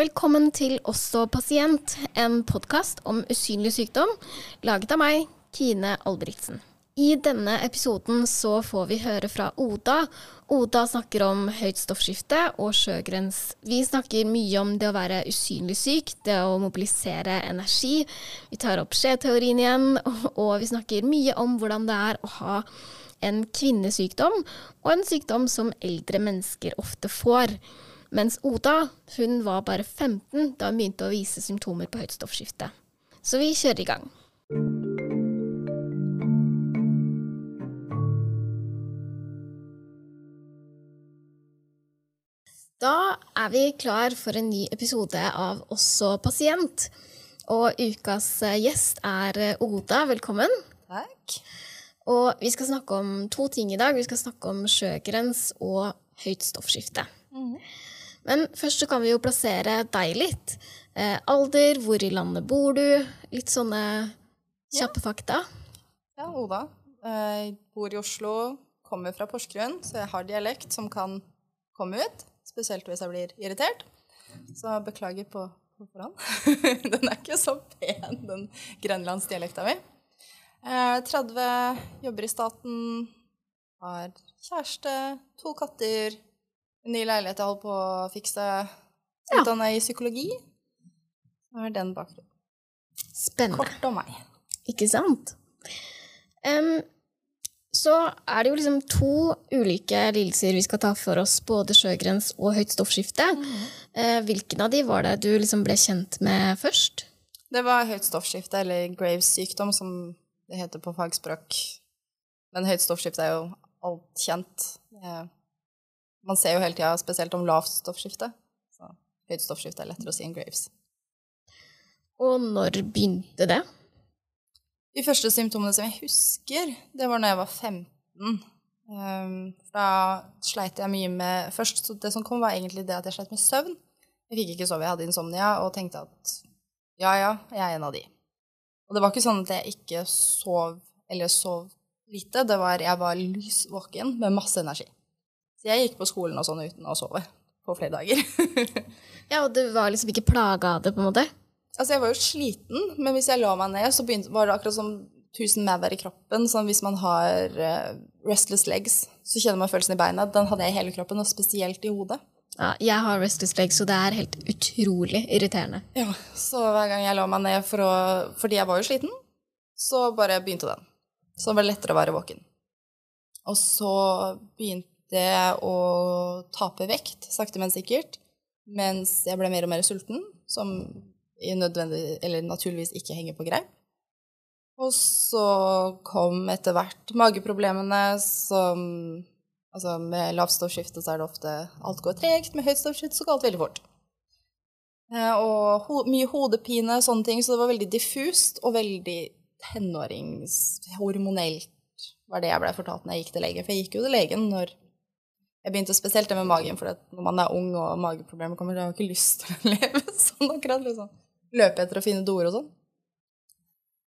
Velkommen til Også pasient, en podkast om usynlig sykdom, laget av meg, Kine Albrigtsen. I denne episoden så får vi høre fra Oda. Oda snakker om høyt stoffskifte og sjøgrens. Vi snakker mye om det å være usynlig syk, det å mobilisere energi. Vi tar opp skjeteorien igjen, og vi snakker mye om hvordan det er å ha en kvinnesykdom, og en sykdom som eldre mennesker ofte får. Mens Oda hun var bare 15 da hun begynte å vise symptomer på høyt stoffskifte. Så vi kjører i gang. Da er vi klar for en ny episode av Også pasient. Og ukas eh, gjest er eh, Oda. Velkommen. Takk. Og vi skal snakke om to ting i dag. Vi skal snakke om sjøgrens og høyt stoffskifte. Mm. Men først så kan vi jo plassere deg litt. Eh, alder, hvor i landet bor du? Litt sånne kjappe ja. fakta. Ja, Oda. Jeg bor i Oslo, kommer fra Porsgrunn, så jeg har dialekt som kan komme ut. Spesielt hvis jeg blir irritert. Så beklager på, på forhånd. den er ikke så pen, den grenlandsdialekta mi. Eh, 30, jobber i staten, har kjæreste, to katter, ny leilighet jeg holder på å fikse, utdanna i psykologi. Så er den bakgrunnen. Spennende. Kort om meg. Ikke sant? Um, så er det jo liksom to ulike lidelser vi skal ta for oss, både sjøgrens og høyt stoffskifte. Mm. Uh, hvilken av de var det du liksom ble kjent med først? Det var høyt stoffskifte, eller Graves sykdom, som det heter på fagspråk. Men høyt stoffskifte er jo alt kjent. Man ser jo hele tida spesielt om lavt stoffskifte. Så høyt stoffskifte er lettere å si enn Graves. Og når begynte det? De første symptomene som jeg husker, det var når jeg var 15. Um, da sleit jeg mye med Først, det som kom, var egentlig det at jeg sleit med søvn. Jeg fikk ikke sove, jeg hadde insomnia, og tenkte at ja, ja, jeg er en av de. Og det var ikke sånn at jeg ikke sov eller sov lite. Det var jeg var lys våken med masse energi. Så jeg gikk på skolen og sånn uten å sove på flere dager. ja, og du var liksom ikke plaga av det, på en måte? Altså, jeg var jo sliten, men hvis jeg lå meg ned, så begynte, var det akkurat som tusen maur i kroppen. Sånn hvis man har uh, restless legs, så kjenner man følelsen i beina. Den hadde jeg i hele kroppen, og spesielt i hodet. Ja, jeg har restless legs, så det er helt utrolig irriterende. Ja, Så hver gang jeg lå meg ned for å, fordi jeg var jo sliten, så bare begynte den. Så det var lettere å være våken. Og så begynte jeg å tape vekt, sakte, men sikkert, mens jeg ble mer og mer sulten, som naturligvis ikke henger på greip. Og så kom etter hvert mageproblemene som Altså med lavt stoffskifte så er det ofte alt går tregt, med høyt stoffskifte så går alt veldig fort. Eh, og ho mye hodepine, sånne ting, så det var veldig diffust og veldig tenåringshormonelt, var det jeg blei fortalt når jeg gikk til legen. For jeg gikk jo til legen når jeg begynte spesielt det med magen, for når man er ung og mageproblemer kommer, så har man ikke lyst til å leve sånn akkurat. liksom løpe etter å finne doer og sånn.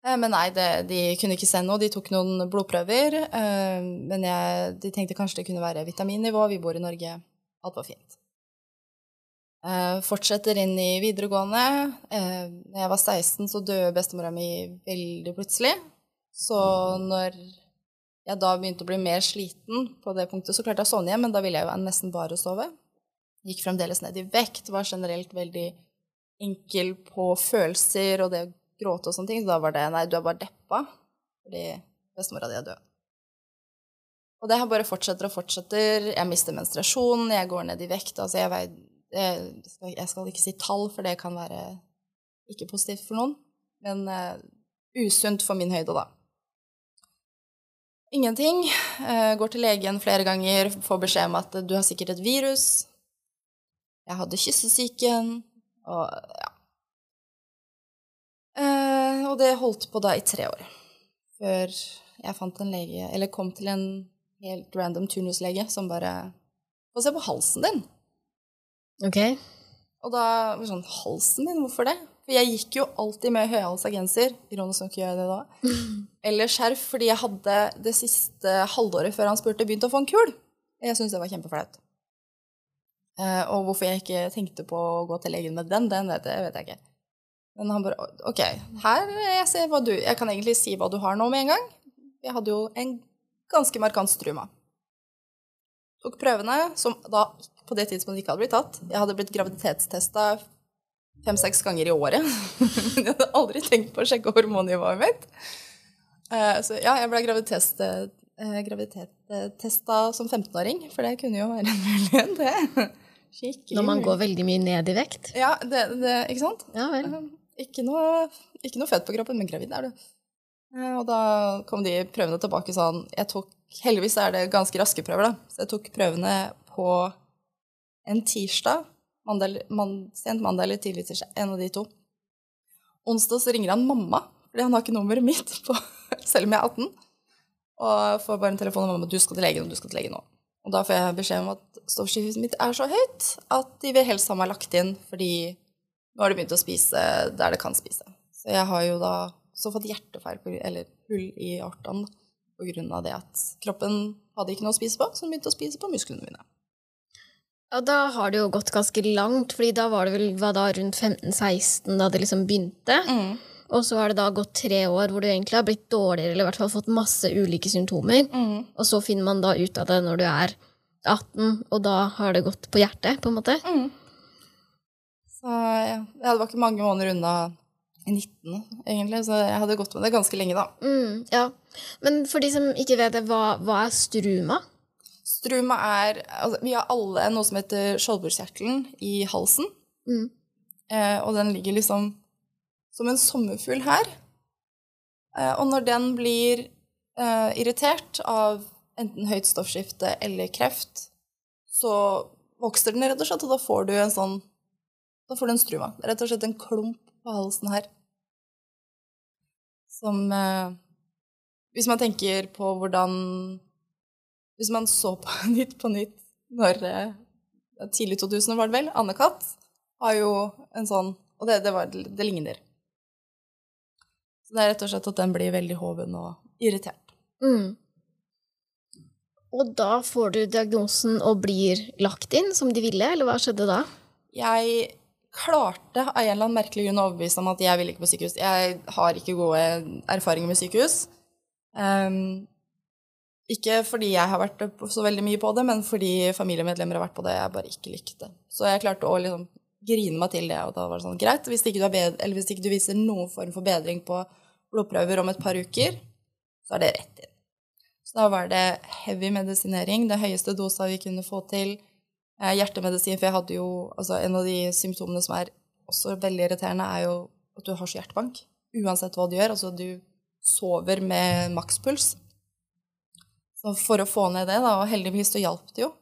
Eh, men nei, det, de kunne ikke se noe. De tok noen blodprøver. Eh, men jeg, de tenkte kanskje det kunne være vitaminnivå. Vi bor i Norge. Alt var fint. Eh, fortsetter inn i videregående. Da jeg var 16, så døde bestemora mi veldig plutselig. Så når jeg da begynte å bli mer sliten på det punktet, så klarte jeg å sovne igjen, men da ville jeg jo nesten bare sove. Gikk fremdeles ned i vekt, var generelt veldig enkel på følelser og det å gråte og sånne ting. Så da var det nei, du er bare deppa fordi bestemora di er død. Og det her bare fortsetter og fortsetter. Jeg mister menstruasjonen, jeg går ned i vekt. Altså jeg, skal, jeg skal ikke si tall, for det kan være ikke positivt for noen. Men uh, usunt for min høyde, da. Ingenting. Uh, går til legen flere ganger, får beskjed om at du har sikkert et virus. Jeg hadde kyssesyken. Og ja. Eh, og det holdt på da i tre år. Før jeg fant en lege Eller kom til en helt random turnuslege som bare Få se på halsen din. Ok. Og da var sånn Halsen din, Hvorfor det? For jeg gikk jo alltid med høyhalsa genser. Ironisk nok gjør jeg det da. Eller skjerf, fordi jeg hadde det siste halvåret før han spurte, begynt å få en kul. Jeg syntes det var kjempeflaut. Eh, og hvorfor jeg ikke tenkte på å gå til legen med den, den vet jeg, vet jeg ikke. Men han bare OK, her jeg ser hva du Jeg kan egentlig si hva du har nå med en gang. Jeg hadde jo en ganske markant struma. Tok prøvene, som da på det tidspunktet ikke hadde blitt tatt. Jeg hadde blitt graviditetstesta fem-seks ganger i året. Jeg hadde aldri tenkt på å sjekke hormonnivået mitt. Eh, så ja, jeg ble graviditetstesta som 15-åring, for det kunne jo være en mulighet, det. Skikkelig. Når man går veldig mye ned i vekt? Ja, det, det, ikke sant? Ja vel. Ikke noe, ikke noe fett på kroppen, men gravid er du. Eh, og da kom de prøvene tilbake sånn jeg tok, Heldigvis er det ganske raske prøver, da. Så jeg tok prøvene på en tirsdag. Mandag, man, sent mandag eller tidlig tirsdag. En av de to. Onsdag så ringer han mamma, fordi han har ikke nummeret mitt, på, selv om jeg er 18. Og får bare en telefon av mamma du skal til legen, og du skal til legen nå. Og da får jeg beskjed om at stoffskiftet mitt er så høyt at de vil helst ha meg lagt inn, fordi nå har de begynt å spise der det kan spise. Så jeg har jo da så fått hjertefeil, eller hull i aortaen, på grunn av det at kroppen hadde ikke noe å spise på, så den begynte å spise på musklene mine. Ja, da har det jo gått ganske langt, fordi da var det vel var da, rundt 15-16 da det liksom begynte. Mm. Og så har det da gått tre år hvor du egentlig har blitt dårligere, eller i hvert fall fått masse ulike symptomer. Mm. Og så finner man da ut av det når du er 18, og da har det gått på hjertet, på en måte. Mm. Så ja, det var ikke mange måneder unna 19, egentlig, så jeg hadde gått med det ganske lenge, da. Mm, ja. Men for de som ikke vet det, hva, hva er struma? Struma er altså, Vi har alle noe som heter skjoldbruskkjertelen i halsen. Mm. Eh, og den ligger liksom som en sommerfugl her. Eh, og når den blir eh, irritert av enten høyt stoffskifte eller kreft, så vokser den rett og slett, og da får du en sånn Da får du en struma. Rett og slett en klump på halsen her. Som eh, Hvis man tenker på hvordan hvis man så på Nytt på Nytt når eh, Tidlig 2000 var det vel. Anne-Kat. har jo en sånn Og det, det, var, det, ligner. Så det er rett og slett at den blir veldig hoven og irritert. Mm. Og da får du diagnosen og blir lagt inn som de ville, eller hva skjedde da? Jeg klarte av en eller annen merkelig grunn å overbevise om at jeg vil ikke på sykehus. Jeg har ikke gode erfaringer med sykehus. Um, ikke fordi jeg har vært så veldig mye på det, men fordi familiemedlemmer har vært på det jeg bare ikke likte. Så jeg klarte å liksom grine meg til det, og da var det sånn greit. Hvis ikke, bedre, hvis ikke du viser noen form for bedring på blodprøver om et par uker, så er det rett inn. Så da var det heavy medisinering, det høyeste dosa vi kunne få til. Eh, hjertemedisin, for jeg hadde jo altså En av de symptomene som er også veldig irriterende, er jo at du har så hjertebank. Uansett hva du gjør. Altså, du sover med makspuls. Så for å få ned det, da, og heldigvis så hjalp det jo.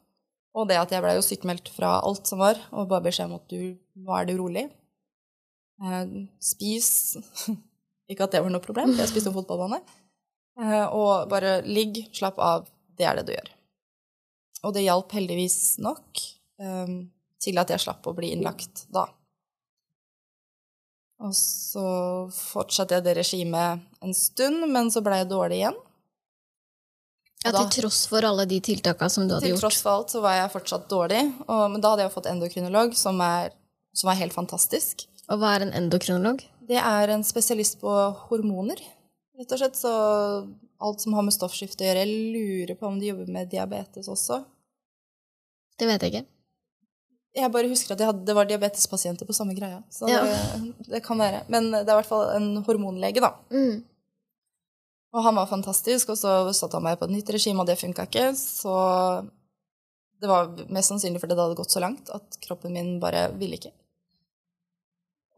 Og det at jeg ble jo sykemeldt fra alt som var, og bare beskjed om at du, nå er du rolig. Eh, spis Ikke at det var noe problem, jeg spiste en fotballbane. Eh, og bare ligg, slapp av. Det er det du gjør. Og det hjalp heldigvis nok eh, til at jeg slapp å bli innlagt da. Og så fortsatte jeg det regimet en stund, men så ble jeg dårlig igjen. Ja, Til tross for alle de tiltakene som du hadde gjort? Til tross for alt så var jeg fortsatt dårlig. Og, men da hadde jeg fått endokrinolog, som er, som er helt fantastisk. Og hva er en endokrinolog? Det er en spesialist på hormoner. Rett og slett så alt som har med stoffskifte å gjøre. Jeg lurer på om de jobber med diabetes også. Det vet jeg ikke. Jeg bare husker at hadde, det var diabetespasienter på samme greia. Så ja. det, det, kan være. Men det er i hvert fall en hormonlege, da. Mm. Og han var fantastisk, og så satte han meg på et nytt regime, og det funka ikke. Så det var mest sannsynlig fordi det hadde gått så langt at kroppen min bare ville ikke.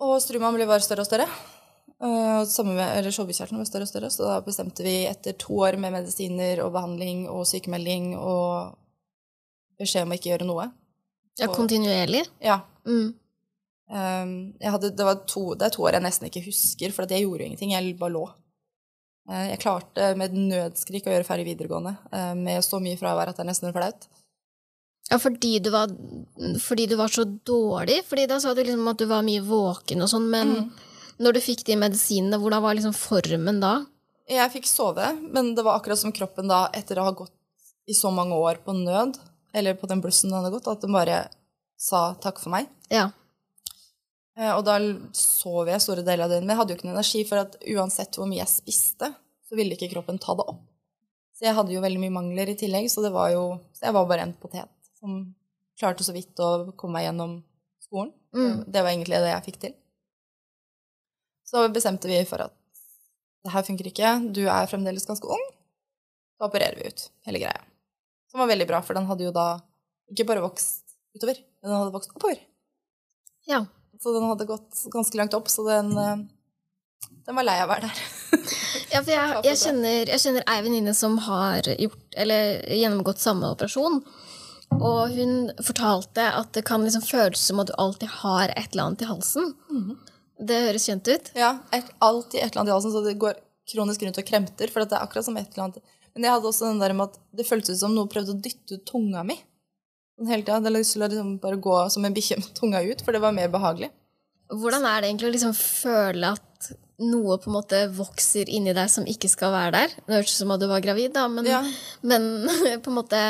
Og strumaen ble bare større og større. Og samme med, eller Skjoldbruskkjertelen ble større og større, så da bestemte vi etter to år med medisiner og behandling og sykemelding og beskjed om å ikke gjøre noe. Ja, kontinuerlig? Ja. Mm. Um, hadde, det, to, det, er to år jeg nesten ikke husker, for jeg gjorde jo ingenting. Jeg bare lå. Eh, jeg klarte med nødskrik å gjøre ferdig videregående eh, med så mye fravær at det er nesten flaut. Ja, fordi du, var, fordi du var så dårlig? Fordi da sa du liksom at du var mye våken og sånn, men mm. når du fikk de medisinene, hvordan var liksom formen da? Jeg fikk sove, men det var akkurat som kroppen da, etter å ha gått i så mange år på nød, eller på den blussen den hadde gått, at den bare sa takk for meg. Ja. Eh, Og da sov jeg store deler av døgnet. Men jeg hadde jo ikke noe energi, for at uansett hvor mye jeg spiste, så ville ikke kroppen ta det opp. Så jeg hadde jo veldig mye mangler i tillegg, så det var jo Så jeg var bare en potet som klarte så vidt å komme meg gjennom skolen. Mm. Det var egentlig det jeg fikk til. Så bestemte vi for at det her funker ikke, du er fremdeles ganske ung, da opererer vi ut hele greia. Som var veldig bra, for den hadde jo da ikke bare vokst utover, den hadde vokst oppover. ja. Så den hadde gått ganske langt opp, så den, eh, den var lei av å være der. Ja, for jeg, jeg, kjenner, jeg kjenner ei venninne som har gjort, eller gjennomgått samme operasjon. Og hun fortalte at det kan liksom føles som at du alltid har et eller annet i halsen. Det høres kjent ut. Ja, et, alltid et eller annet i halsen, så det går kronisk rundt og kremter, for det er akkurat som et eller annet. Men jeg hadde også den der med at det føltes ut som noe prøvde å dytte ut tunga mi. Hele tida. Hadde lyst til å liksom bare gå som en bikkje med tunga ut, for det var mer behagelig. Hvordan er det egentlig å liksom føle at noe på en måte vokser inni deg som ikke skal være der? Det hørtes ut som at du var gravid, da, men, Ja. men på en måte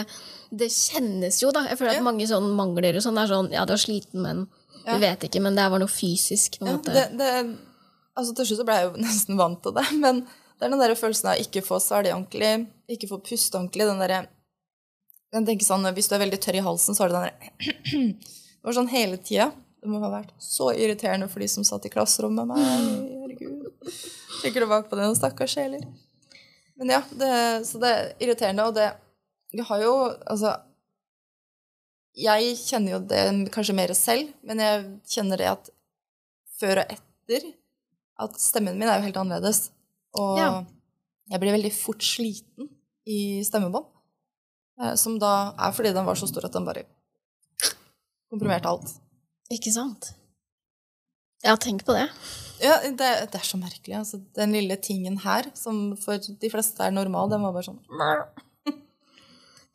Det kjennes jo, da. Jeg føler at Ja. mange sånn mangler og sånn er sånn Ja, du er sliten, men Ja. du vet ikke. Men det var noe fysisk, på en Ja, måte. det, det, altså Til slutt så ble jeg jo nesten vant til det, men det er den der følelsen av ikke få svelge ordentlig, ikke få puste ordentlig. den der, jeg tenker sånn, Hvis du er veldig tørr i halsen, så har du den der Det var sånn hele tida. Det må ha vært så irriterende for de som satt i klasserommet med meg. Herregud. Tenker tilbake på det, stakkars sjeler. Men ja, det, så det er irriterende, og det Jeg har jo Altså Jeg kjenner jo det kanskje mer selv, men jeg kjenner det at før og etter at stemmen min er jo helt annerledes. Og Ja. jeg blir veldig fort sliten i stemmebånd. Eh, Som da er fordi den var så stor at den bare komprimerte alt. Ikke sant? Ja, tenk på det. Ja, det, det er så merkelig. Altså, den lille tingen her, som for de fleste er normal, den var bare sånn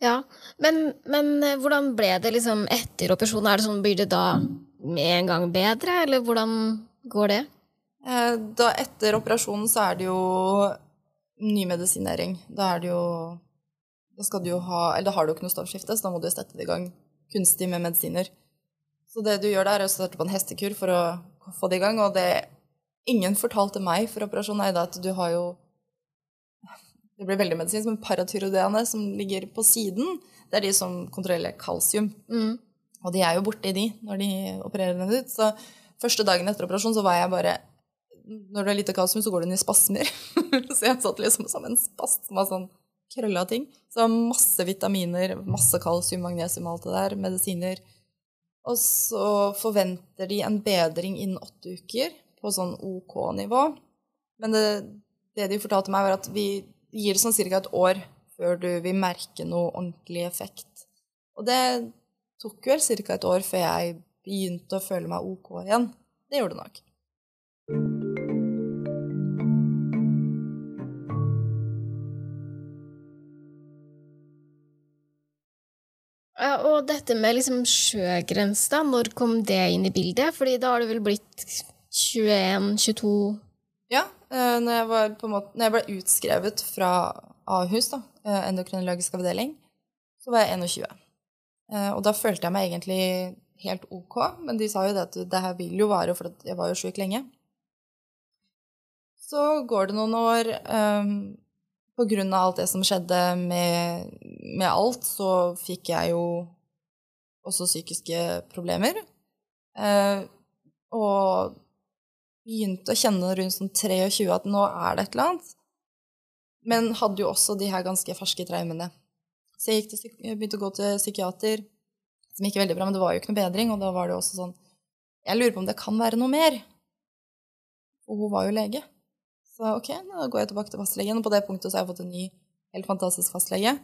Ja, men, men eh, hvordan ble det liksom etter operasjonen? Er det sånn, Blir det da med en gang bedre, eller hvordan går det? Eh, Da etter operasjonen så er det jo ny medisinering. Da er det jo Da skal du ha Eller da har du jo ikke noe stoffskifte, så da må du sette det i gang kunstig med medisiner. Så det du gjør der, er å starte på en hestekur for å få det i gang, og det ingen fortalte meg for operasjonen, er at du har jo Det blir veldig medisinsk, men paratyrodeene som ligger på siden, det er de som kontrollerer kalsium. Mm. Og de er jo borte i de når de opererer den ut. Så første dagen etter operasjon så var jeg bare Når det er lite kalsium, så går det inn i spasmer. så jeg satt liksom som en spasm av sånn krølla ting. Så masse vitaminer, masse kalsium, magnesium, alt det der, medisiner. Og så forventer de en bedring innen åtte uker på sånn OK-nivå. Men det, det de fortalte meg, var at vi gir sånn ca. et år før du vil merke noe ordentlig effekt. Og det tok vel ca. et år før jeg begynte å føle meg OK igjen. Det gjorde det nok. Og dette med liksom da, når kom det inn i bildet? Fordi da har det vel blitt 21-22 Ja, eh, når jeg, måte, når jeg ble utskrevet fra Ahus, da, eh, endokrinologisk avdeling, så var jeg 21. Eh, Og da følte jeg meg egentlig helt ok, men de sa jo det at det her vil jo vare, for jeg var jo syk lenge. Så går det noen år På grunn av alt det som skjedde med, med alt, så fikk jeg jo også psykiske problemer. Eh, og begynte å kjenne rundt sånn 23 at nå er det et eller annet. Men hadde jo også de her ganske ferske traumene. Så jeg, til, jeg begynte å gå til psykiater, som gikk veldig bra, men det var jo ikke noe bedring. Og da var det jo også sånn Jeg lurer på om det kan være noe mer. Og hun var jo lege. Så ok, da går jeg tilbake til fastlegen. Og på det punktet så har jeg fått en ny, helt fantastisk fastlege.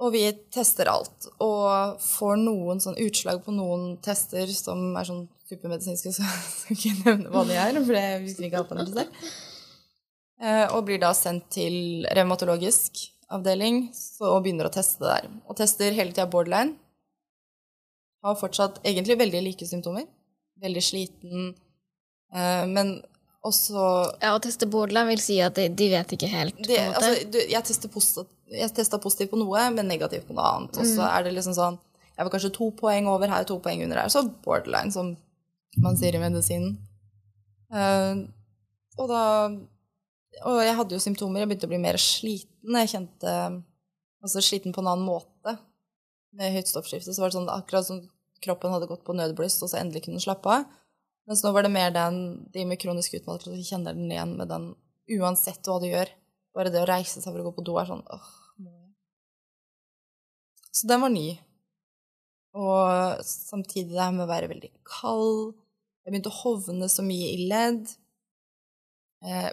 Og vi tester alt, og får noen sånn utslag på noen tester som er sånn supermedisinske, så jeg skal ikke nevne hva de er, for jeg husker ikke alt det selv. Eh, Og blir da sendt til revmatologisk avdeling så, og begynner å teste det der. Og tester hele tida borderline. Har fortsatt egentlig veldig like symptomer. Veldig sliten, eh, men også Ja, å teste borderline vil si at de, de vet ikke helt. måte. altså, du, jeg, testa positivt på noe, men negativt på noe annet. Og så er det liksom sånn Jeg var kanskje to poeng over her, to poeng under her. Så borderline, som man sier i medisinen. Uh, og da Og jeg hadde jo symptomer. Jeg begynte å bli mer sliten. Jeg kjente Altså sliten på en annen måte. Med høyt stoffskifte så var det sånn akkurat som kroppen hadde gått på nødbluss, og så endelig kunne slappe av. Mens nå var det mer den, de med kronisk utmattelse, så kjenner den igjen med den uansett hva du gjør. Bare det å reise seg for å gå på do er sånn åh, må jeg? Så den var ny. Og samtidig det her med å være veldig kald. Jeg begynte å hovne så mye i ledd. Eh,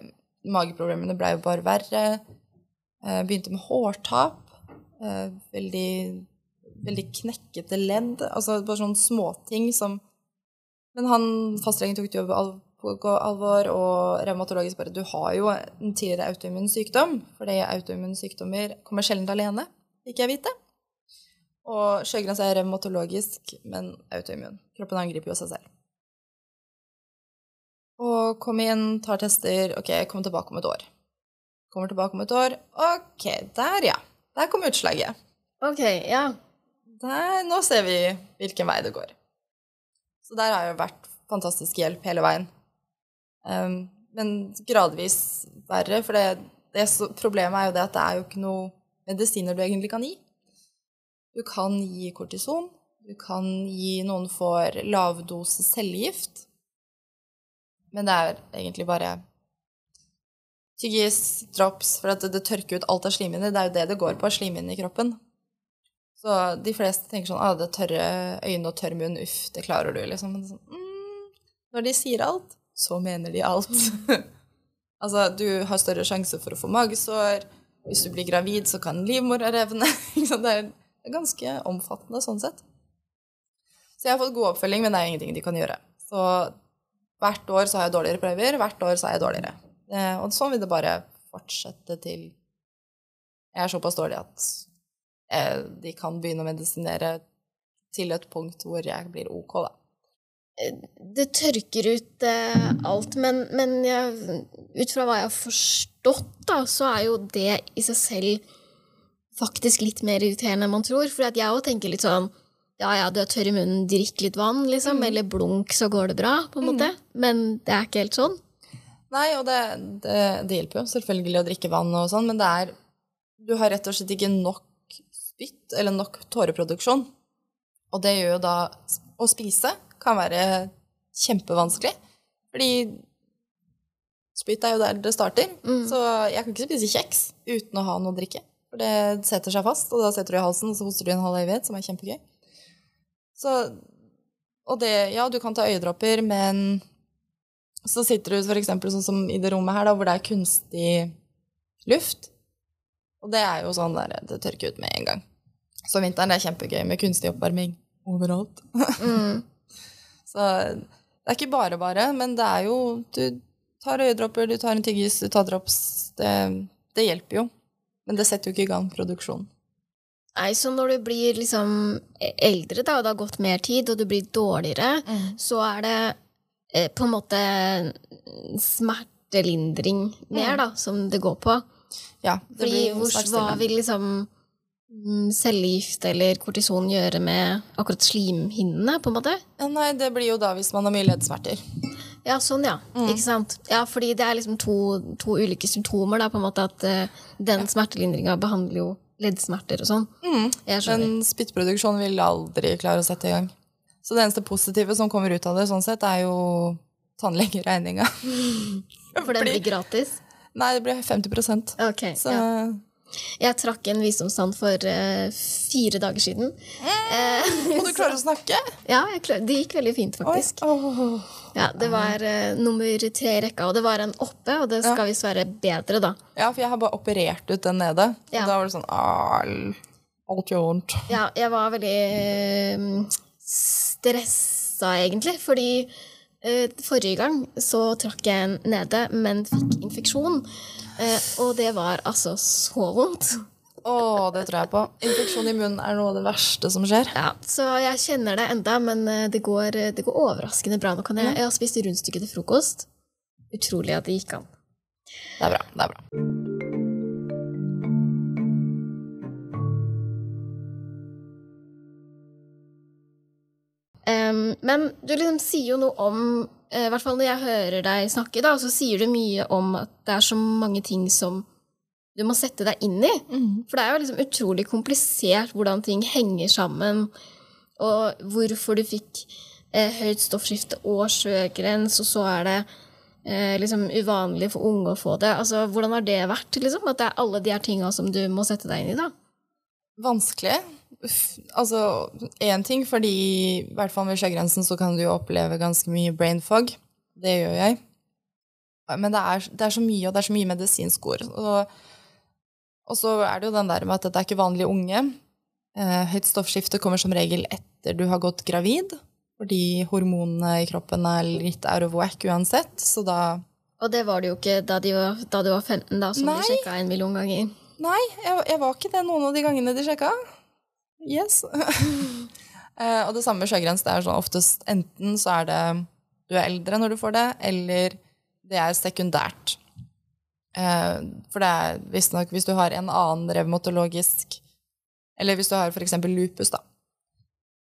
mageproblemene ble jo bare verre. Eh, begynte med hårtap. Eh, veldig, veldig knekkete ledd. Altså bare sånne småting som Men han fastlegen tok det jo på alvor, og revmatologisk bare Du har jo en tidligere autoimmun sykdom, fordi autoimmune sykdommer kommer sjelden alene, fikk jeg vite. Og Sjøgrens er revmatologisk, men autoimmun. Kroppen angriper jo seg selv. Og kom inn, tar tester. Ok, kom tilbake om et år. Kommer tilbake om et år. Ok, der, ja. Der kom utslaget. Ok, ja. Der, nå ser vi hvilken vei det går. Så der har jo vært fantastisk hjelp hele veien. Um, men gradvis verre, for det, det problemet er jo det at det er jo ikke noe medisiner du egentlig kan gi. Du kan gi kortison, du kan gi noen for lavdose cellegift, men det er egentlig bare tyggis, drops, for det, det, tørker ut alt av slimhinner. Det er jo det det går på, slimhinnene i kroppen. Så de fleste tenker sånn ah, det tørre øyne og tørr munn, uff, det klarer du, liksom. Men sånn, mm, når de sier alt, så mener de alt. altså, du har større sjanse for å få magesår. Hvis du blir gravid, så kan livmora revne. det er ganske omfattende sånn sett. Så jeg har fått god oppfølging, men det er ingenting de kan gjøre. Så hvert år så har jeg dårligere prøver, hvert år så er jeg dårligere. Eh, og sånn vil det bare fortsette til jeg er såpass dårlig at de kan begynne å medisinere til et punkt hvor jeg blir ok, da. Det tørker ut eh, alt, men, men jeg, ut fra hva jeg har forstått, da, så er jo det i seg selv faktisk litt mer irriterende enn man tror. For jeg òg tenker litt sånn ja, ja, du er tørr i munnen, drikk litt vann, liksom. Mm. Eller blunk, så går det bra, på en måte. Mm. Men det er ikke helt sånn. Nei, og det, det, det, hjelper jo selvfølgelig å drikke vann og sånn, men det er Du har rett og slett ikke nok spytt eller nok tåreproduksjon. Og det gjør jo da Å spise kan være kjempevanskelig. Fordi spytt er jo der det starter. Mm. Så jeg kan ikke spise kjeks uten å ha noe å drikke. For det setter seg fast, og da setter du i halsen, og så hoster du en halv evighet, som er kjempegøy. Så Og det Ja, du kan ta øyedråper, men så sitter du f.eks. sånn som i det rommet her, da, hvor det er kunstig luft. Og det er jo sånn der det tørker ut med en gang. Så vinteren er kjempegøy med kunstig oppvarming overalt. Mm. så det er ikke bare bare, men det er jo Du tar øyedråper, du tar en tyggis, du tar drops. Det, det hjelper jo. Men det setter jo ikke i gang produksjonen. Nei, så når du blir liksom eldre, da, og det har gått mer tid, og du blir dårligere, mm. så er det eh, på en måte smertelindring mer, mm. da, som det går på. Ja, det Fordi hvor, hva vil liksom mm, cellegift eller kortison gjøre med akkurat slimhinnene, på en måte? Ja, nei, det blir jo da hvis man har mye leddsmerter. Ja, sånn, ja. Mm. Ikke sant? Ja, fordi det er liksom to, to ulike symptomer, da, på en måte, at uh, den smertelindringa behandler jo leddsmerter og sånn. Mm. Men spyttproduksjon vil aldri klare å sette i gang. Så det eneste positive som kommer ut av det, sånn sett, er jo tannlegeregninga. For den blir gratis? Nei, det blir 50 okay, Så ja. Jeg trakk en visdomstann for uh, fire dager siden. Mm, og du klarer å snakke? Ja, det gikk veldig fint, faktisk. Oh. Ja, Det var uh, nummer tre i rekka, og det var en oppe, og det skal ja. visst være bedre, da. Ja, for jeg har bare operert ut den nede. Ja. Og da var det sånn Alt gjør vondt. Ja, jeg var veldig uh, stressa, egentlig, fordi forrige gang så trakk jeg en nede, men fikk infeksjon. Eh, og det var altså så vondt. Å, oh, det tror jeg på. Infeksjon i munnen er noe av det verste som skjer. Ja, Så jeg kjenner det enda, men eh, det går, det går overraskende bra. Nå kan jeg, jeg har spist rundstykke til frokost. Utrolig at det gikk an. Det er bra. Det er bra. Um, men du liksom sier jo noe om eh, I hvert fall når jeg hører deg snakke, da, så sier du mye om at det er så mange ting som du må sette deg inn i. For det er jo liksom utrolig komplisert hvordan ting henger sammen, og hvorfor du fikk eh, høyt stoffskifte og sjøgrens, og så er det eh, liksom uvanlig for unge å få det. Altså, Hvordan har det vært? liksom? At det er alle de her tinga som du må sette deg inn i? da? Vanskelig. Altså, én ting, fordi i hvert fall ved sjøgrensen så kan du jo oppleve ganske mye brain fog. Det gjør jeg. Men det er, det er så mye, og det er så mye medisinsk ord. Og, og så er det jo den der med at det er ikke vanlige unge. Eh, høyt stoffskifte kommer som regel etter du har gått gravid, fordi hormonene i kroppen er litt out of whack uansett. Så da Og det var det jo ikke da, de var, da du var 15, da, som Nei. du sjekka en million ganger. Nei, jeg, jeg var ikke det noen av de gangene de sjekka. Yes. Eh, og det samme med sjøgrens. Det er sånn oftest enten så er det du er eldre når du får det, eller det er sekundært. Eh, for det er visstnok hvis du har en annen revmatologisk Eller hvis du har f.eks. lupus, da.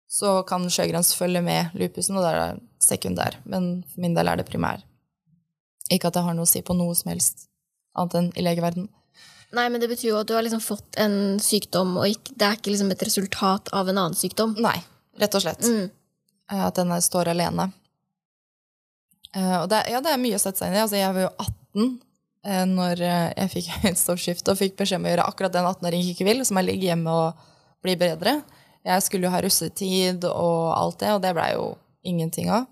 Så kan sjøgrens følge med lupusen, og da er det sekundær. Men for min del er det primær. Ikke at det har noe å si på noe som helst annet enn i legeverden. Nei, men det betyr jo at du har liksom fått en sykdom, og ikke, det er ikke liksom et resultat av en annen sykdom. Nei, rett og slett. Mm. Eh, At den står alene. Eh, Og det, ja, det er mye å sette seg inn i. Altså, jeg var jo 18 eh, når jeg fikk høyt stoffskifte og fikk beskjed om å gjøre akkurat den 18-åringen ikke vil, som er ligge hjemme og bli bedre. Jeg skulle jo ha russetid og alt det, og det blei jo ingenting av.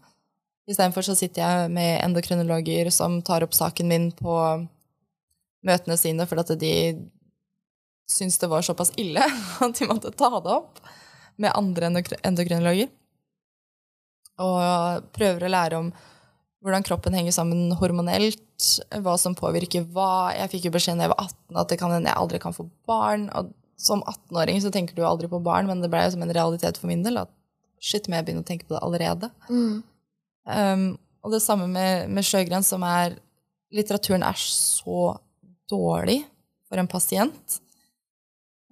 Istedenfor så sitter jeg med endokrinologer som tar opp saken min på møtene sine fordi at de syntes det var såpass ille at de måtte ta det opp med andre endokri- endokrinologer. Og prøver å lære om hvordan kroppen henger sammen hormonelt, hva som påvirker hva. Jeg fikk jo beskjed da jeg var 18 at det kan hende jeg aldri kan få barn. Og som 18-åring så tenker du jo aldri på barn, men det ble som en realitet for min del. at shit, må jeg begynne å tenke på det allerede. Mm. Um, og det samme med, med sjøgrens, som er Litteraturen er så dårlig for en pasient.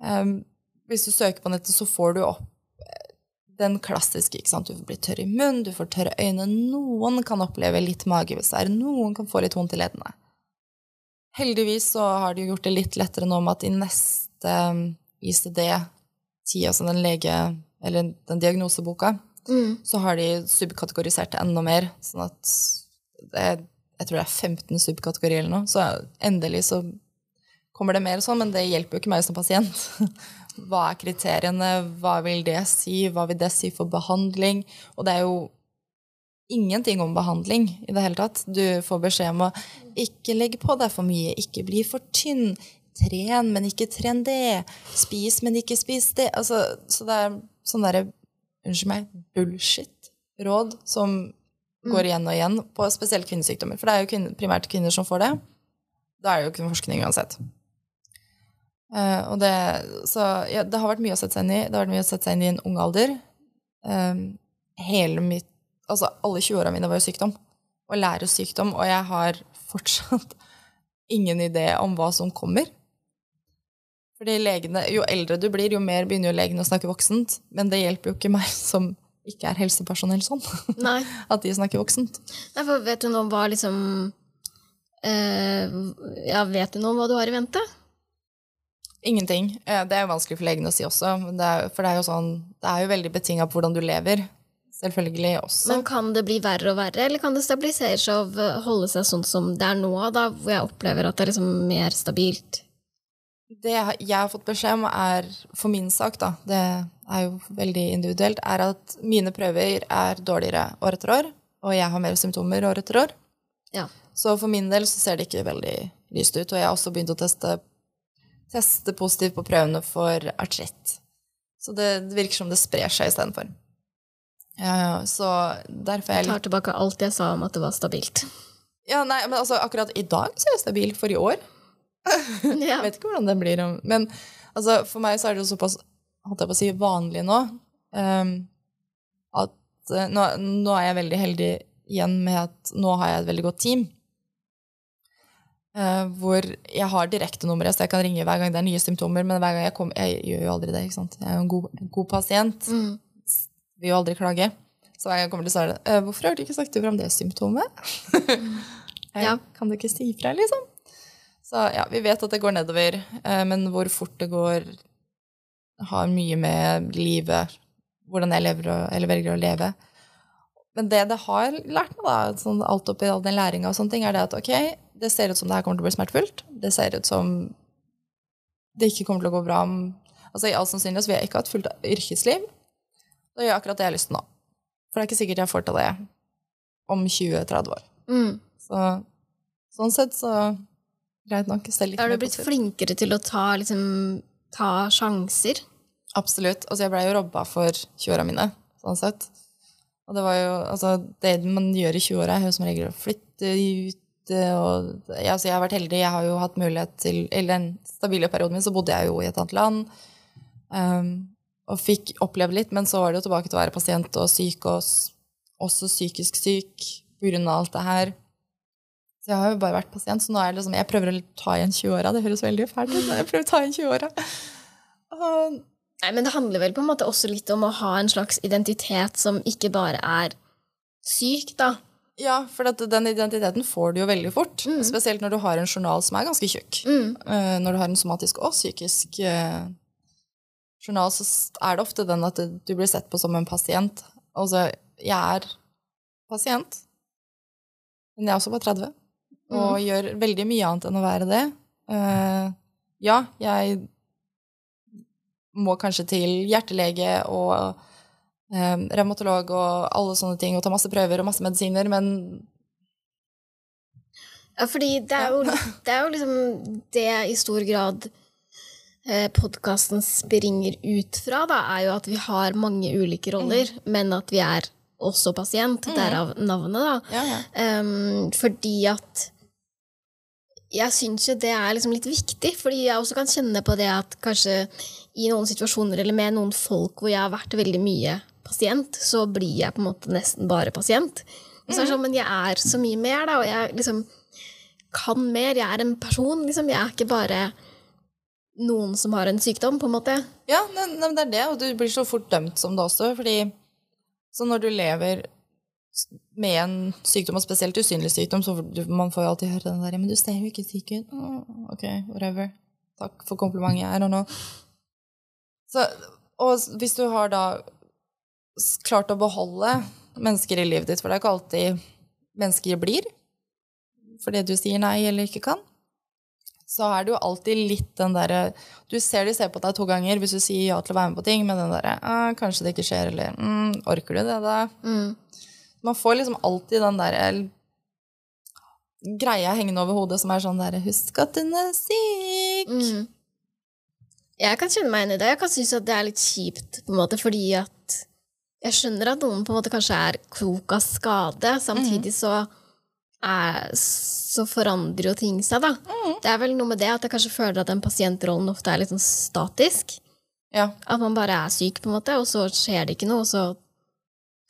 Um, hvis du søker på nettet, så får du opp eh, den klassiske. ikke sant? Du blir tørr i munnen, du får tørre øyne. Noen kan oppleve litt magebesvær. Noen kan få litt vondt i leddene. Heldigvis så har de gjort det litt lettere nå med at i neste um, ICD-10, altså den lege... Eller den diagnoseboka, Mm. så har de subkategorisert det enda mer. Sånn at det jeg tror det er 15 subkategorier eller noe. Så endelig så kommer det mer sånn, men det hjelper jo ikke meg som pasient. Hva er kriteriene, hva vil det si, hva vil det si for behandling? Og det er jo ingenting om behandling i det hele tatt. Du får beskjed om å ikke legge på deg for mye, ikke bli for tynn. Tren, men ikke tren det. Spis, men ikke spis det. Altså, så det er sånn derre unnskyld meg, bullshit-råd som går igjen og igjen på spesielt kvinnesykdommer. For det er jo kvinner, primært kvinner som får det. Da er det jo ikke forskning uansett. Uh, og det, så ja, det har vært mye å sette seg inn i. Det har vært mye å sette seg inn i en ung alder. Um, hele mitt, altså alle 20-åra mine var jo sykdom. Og lære sykdom. Og jeg har fortsatt ingen idé om hva som kommer. Fordi legene, Jo eldre du blir, jo mer begynner jo legene å snakke voksent. Men det hjelper jo ikke meg som ikke er helsepersonell sånn, Nei. at de snakker voksent. Nei, for vet du nå hva liksom eh, Ja, vet du nå hva du har i vente? Ingenting. Eh, Det er vanskelig for legene å si også. men Det er, for det er jo sånn, det er jo veldig betinga på hvordan du lever. Selvfølgelig også. Men kan det bli verre og verre, eller kan det stabilisere seg og holde seg sånn som det er nå, da, hvor jeg opplever at det er liksom mer stabilt? Det jeg har fått beskjed om, er for min sak, da, det er jo veldig individuelt, er at mine prøver er dårligere år etter år, og jeg har mer symptomer år etter år. Ja. Så for min del så ser det ikke veldig lyst ut, og jeg har også begynt å teste, teste positivt på prøvene for artritt. Så det, det virker som det sprer seg istedenfor. Ja, så derfor er jeg Jeg tar tilbake alt jeg sa om at det var stabilt. Ja, nei, men altså, akkurat i dag så er jeg stabil for i år. Ja. Jeg vet ikke hvordan det blir. Men altså, for meg så er det jo såpass holdt jeg på å si, vanlig nå um, at uh, nå, nå er jeg veldig heldig igjen med at nå har jeg et veldig godt team. Uh, hvor jeg har direktenummeret, så jeg kan ringe hver gang det er nye symptomer. Men hver gang jeg kommer Jeg gjør jo aldri det. ikke sant? Jeg er jo en god, god pasient. Mm. Vil jo aldri klage. Så hver gang jeg kommer til Sara «Eh, Hvorfor har du ikke sagt ifra om det symptomet? jeg, Ja. Kan du ikke si ifra, liksom? Så ja, vi vet at det går nedover, eh, men hvor fort det går, har mye med livet, hvordan jeg lever og, eller velger å leve. Men det det har lært meg, da, sånn alt oppi all den læringa og sånne ting, er det at ok, det ser ut som det her kommer til å bli smertefullt. Det ser ut som det ikke kommer til å gå bra om Altså I all sannsynlighet vil jeg ikke ha et fullt yrkesliv. Da gjør jeg akkurat det jeg har lyst til nå. For det er ikke sikkert jeg får til det om 20-30 år. Mm. Så sånn sett så greit nok. Har du blitt flinkere til å ta, liksom, ta sjanser. Absolutt. Altså, jeg blei jo robba for 20-åra mine, sånn sett. Og det var jo Altså, det man gjør i 20-åra, er jo som regel å flytte ut eh, og ja, Jeg har vært heldig. Jeg har jo hatt mulighet til Eller den stabile perioden min så bodde jeg jo i et annet land. Um, og fikk oppleve litt, men så var det jo tilbake til å være pasient og syk, og også psykisk syk pga. alt det her. Så jeg har jo bare vært pasient, så nå er jeg liksom Jeg prøver å ta igjen 20-åra. Det høres veldig fælt ut, men jeg prøver å ta igjen 20-åra. Og Nei, men det handler vel på en måte også litt om å ha en slags identitet som ikke bare er syk, da. Ja, for at den identiteten får du jo veldig fort. Spesielt når du har en journal som er ganske tjukk. Mm. Eh, Når du har en somatisk og psykisk eh, journal, så er det ofte den at du blir sett på som en pasient. Altså, jeg er pasient, men jeg er også bare 30, og gjør veldig mye annet enn å være det. Uh, ja, jeg må kanskje til hjertelege og uh, revmatolog og alle sånne ting, og ta masse prøver og masse medisiner, men Ja, fordi det er jo, det er jo liksom det i stor grad eh, podkasten springer ut fra, da, er jo at vi har mange ulike roller, men at vi er også pasient. Derav navnet, da. ja, ja. Um, fordi at jeg syns jo det er liksom litt viktig, fordi jeg også kan kjenne på det at kanskje i noen situasjoner eller med noen folk hvor jeg har vært veldig mye pasient, så blir jeg på en måte nesten bare pasient. Og så er det sånn, Men jeg er så mye mer, da, og jeg liksom kan mer. Jeg er en person, liksom. Jeg er ikke bare noen som har en sykdom, på en måte. Ja, men det er det, og du blir så fort dømt som det også, fordi så når du lever med en sykdom, og spesielt usynlig sykdom, så man får jo alltid høre den der, men du ser jo ikke syk ut. Oh, ok, whatever. Takk for komplimentet, I don't know. Så, og hvis du har da klart å beholde mennesker i livet ditt, for det er ikke alltid mennesker blir, fordi du sier nei eller ikke kan, så er det jo alltid litt den derre Du ser de ser på deg to ganger hvis du sier ja til å være med på ting, men den derre ah, 'Kanskje det ikke skjer', eller mm, 'Orker du det, da?' Mm. Man får liksom alltid den der greia hengende over hodet som er sånn derre 'Husk at hun er syk'. Mm. Jeg kan kjenne meg igjen i det. Jeg kan synes at det er litt kjipt, på en måte, fordi at jeg skjønner at noen på en måte kanskje er klok av skade. Samtidig så, er, så forandrer jo ting seg, da. Det er vel noe med det at jeg kanskje føler at den pasientrollen ofte er litt sånn statisk. Ja. At man bare er syk, på en måte, og så skjer det ikke noe, og så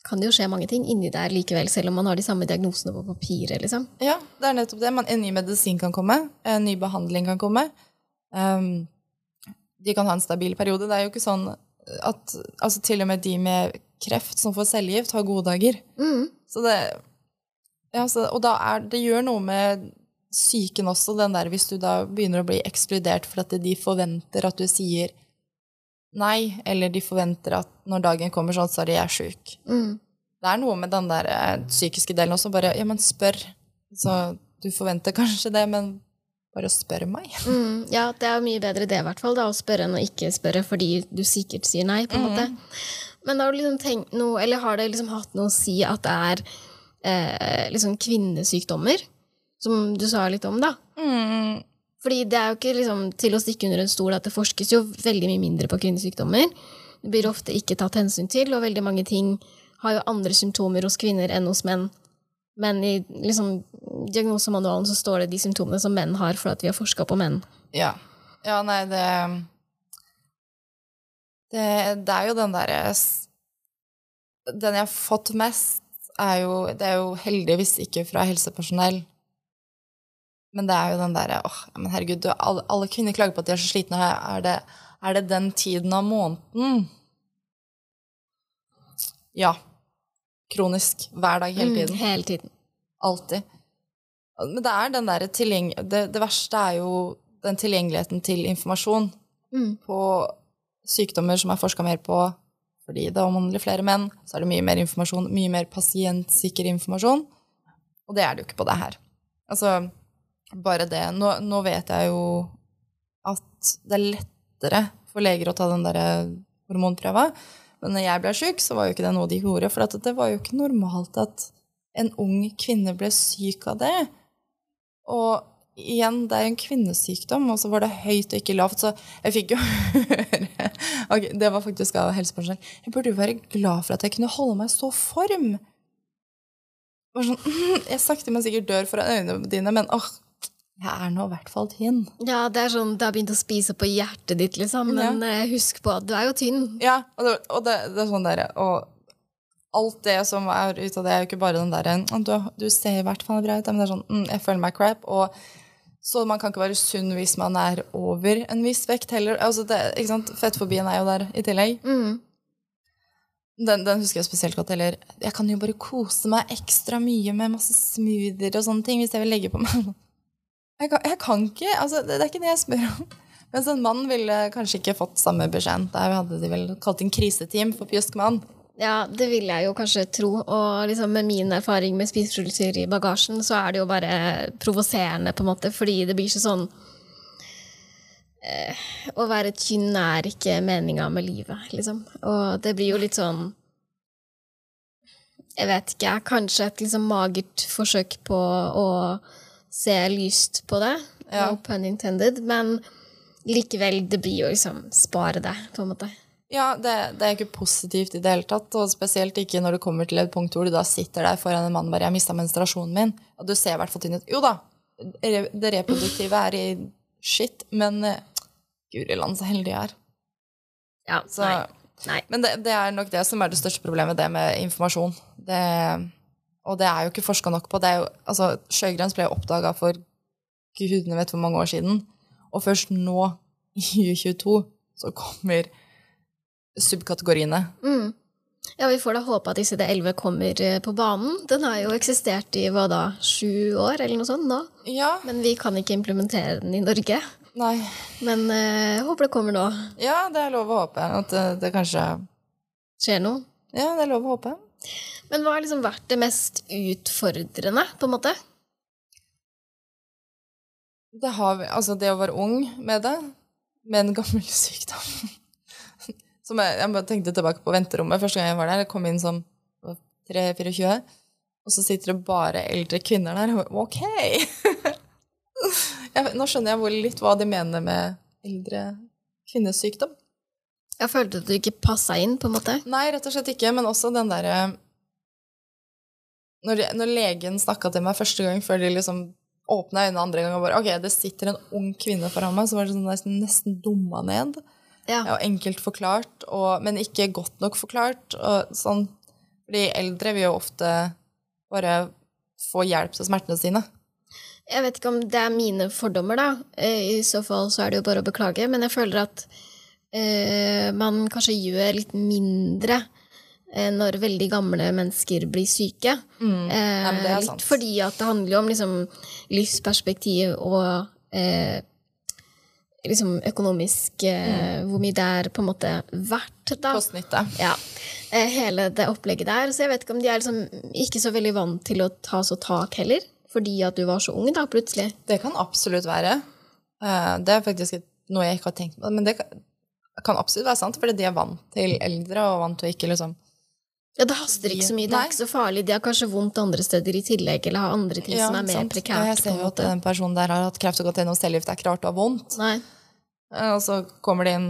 kan det jo skje mange ting inni der likevel, selv om man har de samme diagnosene på papiret, liksom. ja, det er nettopp det. Man, en ny medisin kan komme, en ny behandling kan komme. Um, de kan ha en stabil periode. Det er jo ikke sånn at altså til og med de med kreft som får cellegift, har gode dager. Mm. Så det, ja, så, og da er, det gjør noe med psyken også, den der hvis du da begynner å bli ekskludert for at de forventer at du sier nei, eller de forventer at når dagen kommer sånn, så er de jeg sjuk. Mm. Det er noe med den der eh, psykiske delen også, bare ja, men spør. Så du forventer kanskje det, men bare spør meg. Mm, ja, det er jo mye bedre det, i hvert fall, da, å spørre enn å ikke spørre fordi du sikkert sier nei, på en måte. Men har du liksom tenkt noe, eller har det liksom hatt noe å si at det er eh, liksom kvinnesykdommer? Som du sa litt om, da. Mm. Fordi det er jo ikke liksom til å stikke under en stol at det forskes jo veldig mye mindre på kvinnesykdommer. Det blir ofte ikke tatt hensyn til, og veldig mange ting har jo andre symptomer hos kvinner enn hos menn. Men i liksom, diagnosemanualen så står det de symptomene som menn har, for at vi har forska på menn. Ja. Ja, nei, det Det, det er jo den derre Den jeg har fått mest, er jo Det er jo heldigvis ikke fra helsepersonell. Men det er jo den derre åh, men herregud, du, alle, alle kvinner klager på at de er så slitne. Er det, er det den tiden av måneden? Ja. kronisk hver dag, hele tiden. Mm, hele tiden. Alltid. Men det er den derre tilgjeng... Det, det verste er jo den tilgjengeligheten til informasjon Mm. på sykdommer som er forska mer på fordi det omhandler flere menn, så er det mye mer informasjon, mye mer pasientsikker informasjon. Og det er det jo ikke på det her. Altså, bare det Nå, nå vet jeg jo at det er lettere for leger å ta den der hormonprøva. Men når jeg ble sjuk, så var jo ikke det noe de gjorde. For det var jo ikke normalt at en ung kvinne ble syk av det. Og igjen, det er jo en kvinnesykdom, og så var det høyt og ikke lavt. Så jeg fikk jo høre Ok, Det var faktisk av helsepersonell. Jeg burde jo være glad for at jeg kunne holde meg i så form. Sånn, jeg sakte, men sikkert dør foran øynene dine, men åh, jeg er nå i hvert fall tynn. Ja, det er sånn, det har begynt å spise på hjertet ditt, liksom. Men ja. husk på at du er jo tynn. Ja, og det, og det, det er sånn der, og alt det som er ut av det, er jo ikke bare den derre du, du ser i hvert fall bra ut, men det er sånn mm, Jeg føler meg crap. Og så man kan ikke være sunn hvis man er over en viss vekt heller. Altså det, ikke sant? Fettfobien er jo der i tillegg. Mm. Den, den husker jeg spesielt godt. Eller jeg kan jo bare kose meg ekstra mye med masse smoothier og sånne ting hvis jeg vil legge på meg. Jeg kan, jeg kan ikke. altså det, det er ikke det jeg spør om. Mens en mann ville kanskje ikke fått samme beskjeden. Der hadde de vel kalt inn kriseteam for pjusk mann. Ja, det vil jeg jo kanskje tro. Og liksom med min erfaring med spiseforstyrrelser i bagasjen, så er det jo bare provoserende, på en måte, fordi det blir ikke sånn eh, Å være tynn er ikke meninga med livet, liksom. Og det blir jo litt sånn Jeg vet ikke, kanskje et liksom magert forsøk på å se lyst på det. Ja. No pun intended. Men likevel, det blir jo liksom spare det, på en måte. Ja, det, det er ikke positivt i det hele tatt, og spesielt ikke når du kommer til et punkt hvor du da sitter der foran en mann bare 'Jeg mista menstruasjonen min', og du ser i hvert fall tynn ut. Jo da, det reproduktive er i shit, men eh, guri land, så heldig jeg er. Ja, Så, nei. nei. Men det, det er nok det som er det største problemet, det med informasjon. Det, og det er jo ikke forska nok på. Det er jo, altså, Sjøgrens ble jo oppdaga for gudene vet hvor mange år siden, og først nå, i 2022, så kommer subkategoriene. Mm. Ja, vi får da håpe at ICD-11 kommer eh, på banen. Den har jo eksistert i hva da, sju år eller noe sånt nå. Ja, Men vi kan ikke implementere den i Norge. nei. Men jeg jeg håper det kommer nå. Ja, det er lov å håpe at det, det kanskje Skjer noe. Ja, det er lov å håpe. Men hva har liksom vært det mest utfordrende, på en måte? Det, har, altså det å være ung med det, med en gammel sykdom Som jeg, jeg tenkte tilbake på venterommet første gang jeg var der. Jeg kom inn som 3-24, og så sitter det bare eldre kvinner der. Og ok! jeg, nå skjønner jeg litt hva de mener med eldre kvinnesykdom. Jeg følte at du ikke passa inn, på en måte. Nei, rett og slett ikke, men også den derre når, når legen snakka til meg første gang før de liksom åpna øynene andre gang og bare Ok, det sitter en ung kvinne foran meg, så var det sånn nesten, nesten dumma ned. Ja. Og enkelt forklart, og, men ikke godt nok forklart. Og sånn. Fordi eldre vil jo ofte bare få hjelp til smertene sine. Jeg vet ikke om det er mine fordommer, da. Eh, I så fall så er det jo bare å beklage. Men jeg føler at man kanskje gjør litt mindre eh, når veldig gamle mennesker blir syke. Eh, Mm. det er litt fordi at det handler jo om liksom, livsperspektiv og eh, liksom økonomisk eh, Hvor mye det er på en måte verdt, da. Kost-nytte. Ja, eh, hele det opplegget der. Så jeg vet ikke om de er liksom ikke så veldig vant til å ta så tak heller. Fordi at du var så ung da, plutselig. Det kan absolutt være. Eh, Det er faktisk noe jeg ikke har tenkt på, men det kan, kan absolutt være sant, fordi de er vant til eldre og vant til ikke liksom Ja, Det haster ikke så mye, det er ikke så farlig. De har kanskje vondt andre steder i tillegg, eller har andre ting som er mer sant. Ja, prekært. jeg ser jo at den personen der har hatt kreft og gått gjennom cellegift. Det er ikke rart å ha vondt. Nei. Eh, Og så kommer det en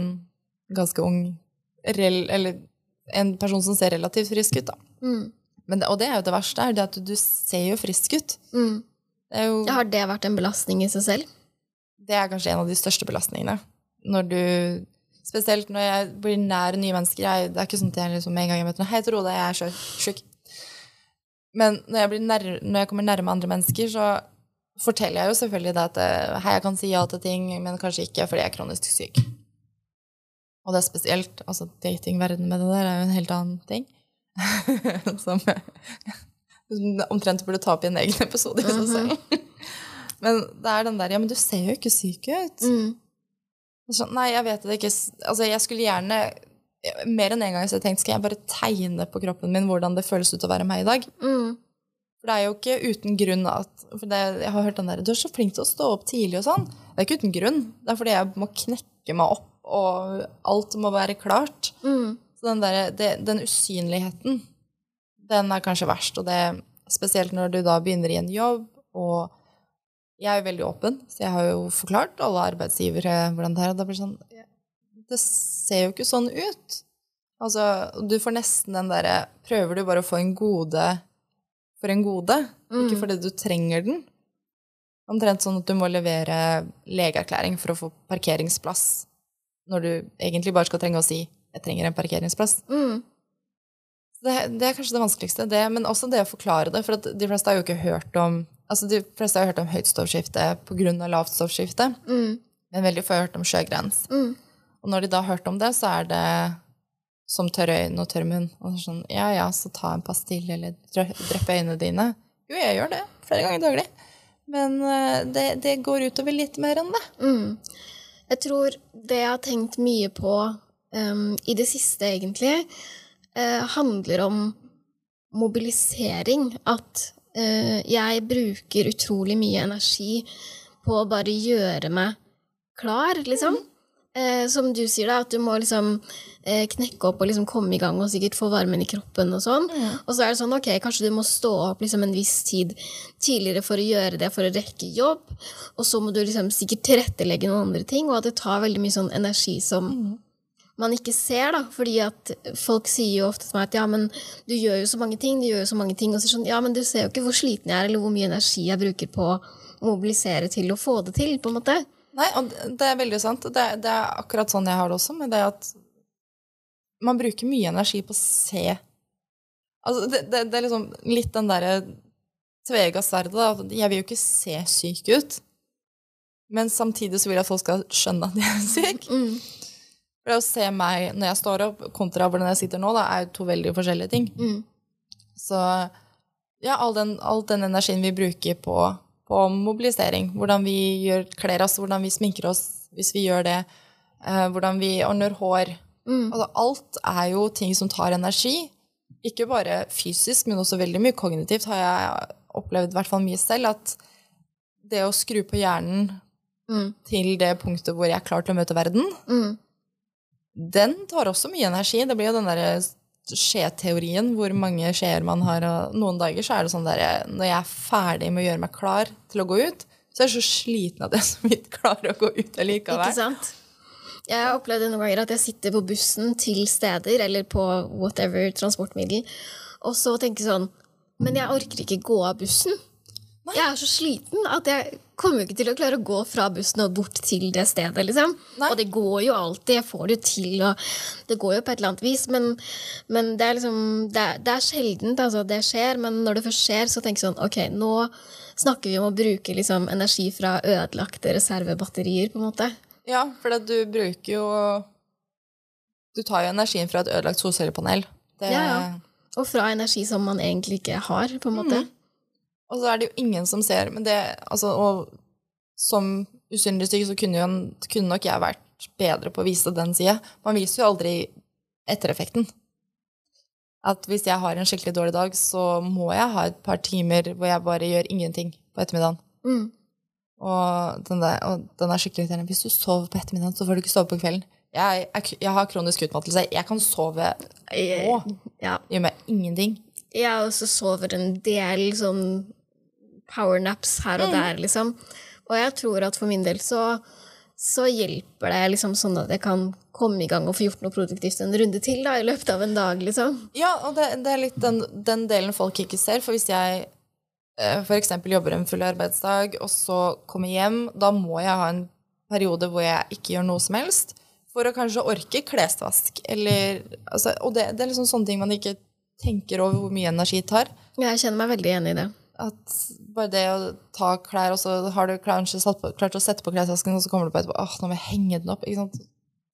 ganske ung Eller en person som ser relativt frisk ut, da. Mm. Men det, og det er jo det verste, er det at du ser jo frisk ut. Mm. Det er jo Ja, Har det vært en belastning i seg selv? det er kanskje en av de største belastningene. Når du Spesielt når jeg blir nær nye mennesker. Jeg, det er ikke sånn at jeg liksom med en gang jeg møter noen Hei, Tor jeg er sjuk. Men når jeg, blir nær, når jeg kommer nærme andre mennesker, så forteller jeg jo selvfølgelig det at eh, hei, jeg kan si ja til ting, men kanskje ikke fordi jeg er kronisk syk. Og det er spesielt. altså Datingverden med det der er jo en helt annen ting. som omtrent burde ta opp i en egen episode i seg selv. Men det er den der Ja, men du ser jo ikke syk ut. Mm. Sånn, nei, jeg vet det ikke. Altså, jeg skulle gjerne Mer enn en gang så jeg tenkt skal jeg bare tegne på kroppen min hvordan det føles ut å være meg i dag. Mm. For det er jo ikke uten grunn at for det, Jeg har hørt den der Du er så flink til å stå opp tidlig og sånn. Det er ikke uten grunn. Det er fordi jeg må knekke meg opp, og alt må være klart. Mm. Så den, der, det, den usynligheten, den er kanskje verst. Og det spesielt når du da begynner i en jobb, og jeg er jo veldig åpen, så jeg har jo forklart alle arbeidsgivere hvordan det er. Og det blir sånn Det ser jo ikke sånn ut. Altså, du får nesten den derre Prøver du bare å få en gode for en gode, ikke fordi du trenger den? Omtrent sånn at du må levere legeerklæring for å få parkeringsplass, når du egentlig bare skal trenge å si 'jeg trenger en parkeringsplass'. Mm. Det, det er kanskje det vanskeligste, det, men også det å forklare det. For de fleste har jo ikke hørt om altså de fleste har hørt om høyt stoffskifte pga. lavt stoffskifte, Mm. men veldig få har hørt om sjøgrens. Mm. Og når de da har hørt om det, så er det som tørre øyne og tørr munn. Og sånn, ja ja, så ta en pastill eller dreppe øynene dine. Jo, jeg gjør det flere ganger daglig. Men eh, det, det går utover litt mer enn det. Mm. Jeg tror det jeg har tenkt mye på um, i det siste, egentlig, handler om mobilisering. At eh, jeg bruker utrolig mye energi på å bare gjøre meg klar, liksom. Eh, som du sier, da, at du må liksom eh, knekke opp og liksom komme i gang og sikkert få varmen i kroppen og sånn. Og så er det sånn, ok, kanskje du må stå opp liksom en viss tid tidligere for å gjøre det, for å rekke jobb. Og så må du liksom sikkert tilrettelegge noen andre ting, og at det tar veldig mye sånn energi som man ikke ser, da. Fordi at folk sier jo ofte til meg at ja, men du gjør jo så mange ting, du gjør jo så mange ting. Og så sånn, ja, men du ser jo ikke hvor sliten jeg er, eller hvor mye energi jeg bruker på å mobilisere til å få det til, på en måte. Nei, og det- det er veldig sant. Det, det er akkurat sånn jeg har det også, med det at man bruker mye energi på å se Altså, det, det, det er liksom litt den derre tvega sverdet, da. Jeg vil jo ikke se syk ut, men samtidig så vil jeg at folk skal skjønne at jeg er syk. Mm. For det å se meg når jeg står opp, kontra hvordan jeg sitter nå, da, er jo to veldig forskjellige ting. Mm. Så ja, all den, all den energien vi bruker på, på mobilisering, hvordan vi gjør, kler oss, hvordan vi sminker oss hvis vi gjør det, eh, hvordan vi ordner hår Mm. altså, Alt er jo ting som tar energi. Ikke bare fysisk, men også veldig mye kognitivt har jeg opplevd i hvert fall mye selv. At det å skru på hjernen Mm. til det punktet hvor jeg er klar til å møte verden, Mm. Den tar også mye energi. Det blir jo den derre skjeteorien hvor mange skjeer man har. Og noen dager så er det sånn der Når jeg er ferdig med å gjøre meg klar til å gå ut, så er jeg så sliten at jeg så vidt klarer å gå ut allikevel. Ikke sant? Jeg har opplevd noen ganger at jeg sitter på bussen til steder, eller på whatever transportmiddel, og så tenker sånn Men jeg orker ikke gå av bussen. Jeg er så sliten at jeg kommer jo ikke til å klare å gå fra bussen og bort til det stedet, liksom. Nei. Og det går jo alltid, jeg får det jo til, og det går jo på et eller annet vis, men, men det er liksom Det er, det er sjeldent, altså, det skjer, men når det først skjer, så tenker jeg sånn Ok, nå snakker vi om å bruke liksom energi fra ødelagte reservebatterier, på en måte. Ja, for du bruker jo Du tar jo energien fra et ødelagt solcellepanel. Det, Ja, ja. Og fra energi som man egentlig ikke har, på en måte. Og så er det jo ingen som ser Men det, altså, og som usynlig stykke så kunne, jo, kunne nok jeg vært bedre på å vise den sida. Man viser jo aldri ettereffekten. At hvis jeg har en skikkelig dårlig dag, så må jeg ha et par timer hvor jeg bare gjør ingenting på ettermiddagen. Mm. Og den, der, og den er skikkelig irriterende. Hvis du sover på ettermiddagen, så får du ikke sove på kvelden. Jeg, jeg, jeg har kronisk utmattelse. Jeg kan sove nå. Ja. Gjør meg ingenting. Jeg også sover en del sånn powernaps her og der, liksom. Og jeg tror at for min del så, så hjelper det liksom sånn at jeg kan komme i gang og få gjort noe produktivt en runde til da, i løpet av en dag, liksom. Ja, og det, det er litt den, den delen folk ikke ser. For hvis jeg f.eks. for eksempel jobber en full arbeidsdag, og så kommer hjem, da må jeg ha en periode hvor jeg ikke gjør noe som helst, for å kanskje orke klesvask. Eller, altså, og det, det er liksom sånne ting man ikke tenker over hvor mye energi det tar. Jeg kjenner meg veldig enig i det. At bare det å ta klær, og så har du kanskje på, klart å sette på klesvasken, og så kommer du på etterpå åh, nå må jeg henge den opp. Ikke sant?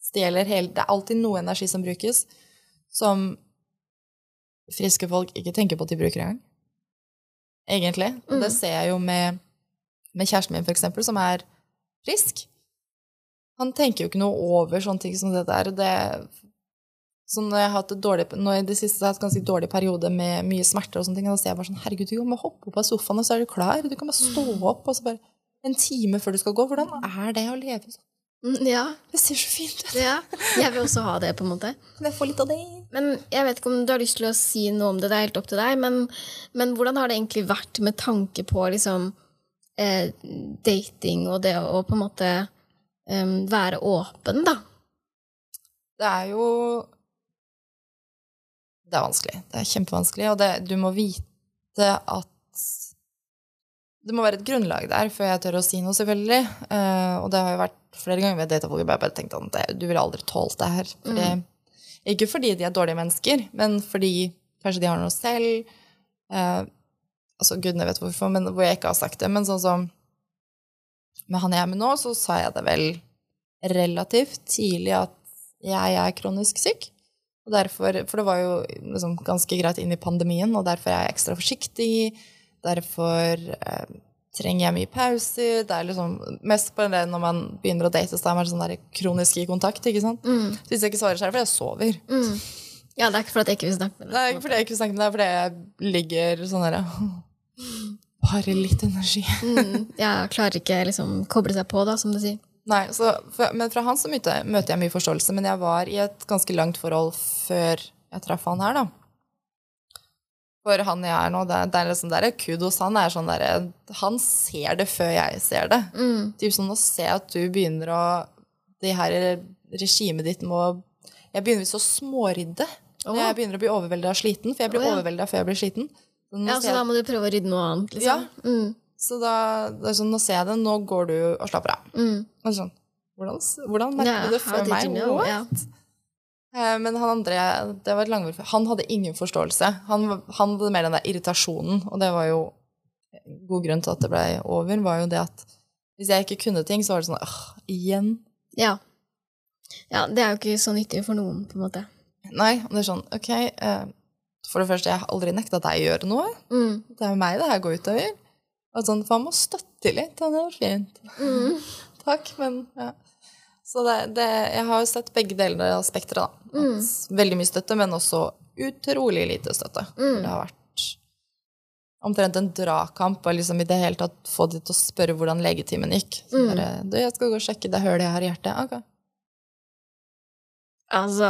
Stjeler hele Det er alltid noe energi som brukes, som friske folk ikke tenker på at de bruker engang. Egentlig. Og det ser jeg jo med, med kjæresten min, for eksempel, som er frisk. Han tenker jo ikke noe over sånne ting som det der. Det, så når jeg har hatt dårlig, i det siste har jeg hatt ganske dårlig periode med mye smerter, og sånne ting, da ser jeg bare sånn Herregud, du må hoppe opp av sofaen, og så er du klar. Du kan bare stå opp, og så bare en time før du skal gå. Hvordan er det å leve sånn? Mm, Ja, Det ser så fint ut. ja. Jeg vil også ha det, på en måte. Kan jeg få litt av det? Men jeg vet ikke om du har lyst til å si noe om det, det er helt opp til deg. Men, men hvordan har det egentlig vært med tanke på liksom eh, dating og det å på en måte eh, være åpen, da? Det er jo Det er vanskelig. Det er kjempevanskelig, og det, du må vite at Det må være et grunnlag der før jeg tør å si noe, selvfølgelig. Uh, og det har jo vært flere ganger vi har data folk og bare bare tenkt at du ville aldri tålt det her. Fordi, Ikke fordi de er dårlige mennesker, men fordi kanskje de har noe selv. Uh, altså, gudene vet hvorfor, men hvor jeg ikke har sagt det. Men sånn som med han jeg er med nå, så sa jeg det vel relativt tidlig at jeg er kronisk syk. Derfor, for det var jo liksom ganske greit inn i pandemien, og derfor er jeg ekstra forsiktig. Derfor eh, trenger jeg mye pauser. Det er liksom mest på det når man begynner å date, så er man sånn der kronisk i kontakt. ikke sant? Så hvis jeg ikke svarer, så er det fordi jeg sover. Ja, det er ikke fordi jeg ikke vil snakke med deg. Det er ikke fordi jeg ikke vil snakke med deg, det fordi jeg ligger sånn der Bare litt energi. Mm, jeg klarer ikke liksom koble seg på, da, som du sier. Nei, så, for, men fra han så møter, møter jeg mye forståelse. Men jeg var i et ganske langt forhold før jeg traff han her, da. For han jeg er nå, det, det er liksom der, kudos han er sånn derre Han ser det før jeg ser det. Typ sånn å se at du begynner å Det her regimet ditt må Jeg begynner visst å smårydde. Oh. jeg begynner å bli overvelda og sliten, for jeg blir oh, ja. overvelda før jeg blir sliten. Ja, Så da må du prøve å rydde noe annet, ja, liksom? Mm, så da, det er sånn, nå ser jeg det, nå går du og slapper av. mm. Og sånn, hvordan, hvordan merker Ja, du det før meg? you know? Ja. Eh, Men han andre, det var et langt for- Han hadde ingen forståelse. Han, han hadde mer den der irritasjonen, og det var jo god grunn til at det ble over, var jo det at hvis jeg ikke kunne ting, så var det sånn åh, igjen? Ja. ja. Det er jo ikke så nyttig for noen, på en måte. Nei, og det er sånn, ok, eh, for det første, jeg har aldri nekta deg å gjøre noe. Mm. Det er jo meg det her går utover. Og sånn, for han må støtte litt, han det var fint. Mm. Takk, men ja. Så det, det, jeg har jo sett begge deler av spekteret, da. Mm. Veldig mye støtte, men også utrolig lite støtte. Mm. Det har vært omtrent en dragkamp å liksom i det hele tatt få de til å spørre hvordan legetimen gikk. Så Mm. bare, du, jeg skal gå og sjekke det hølet jeg har i hjertet. Ok. Altså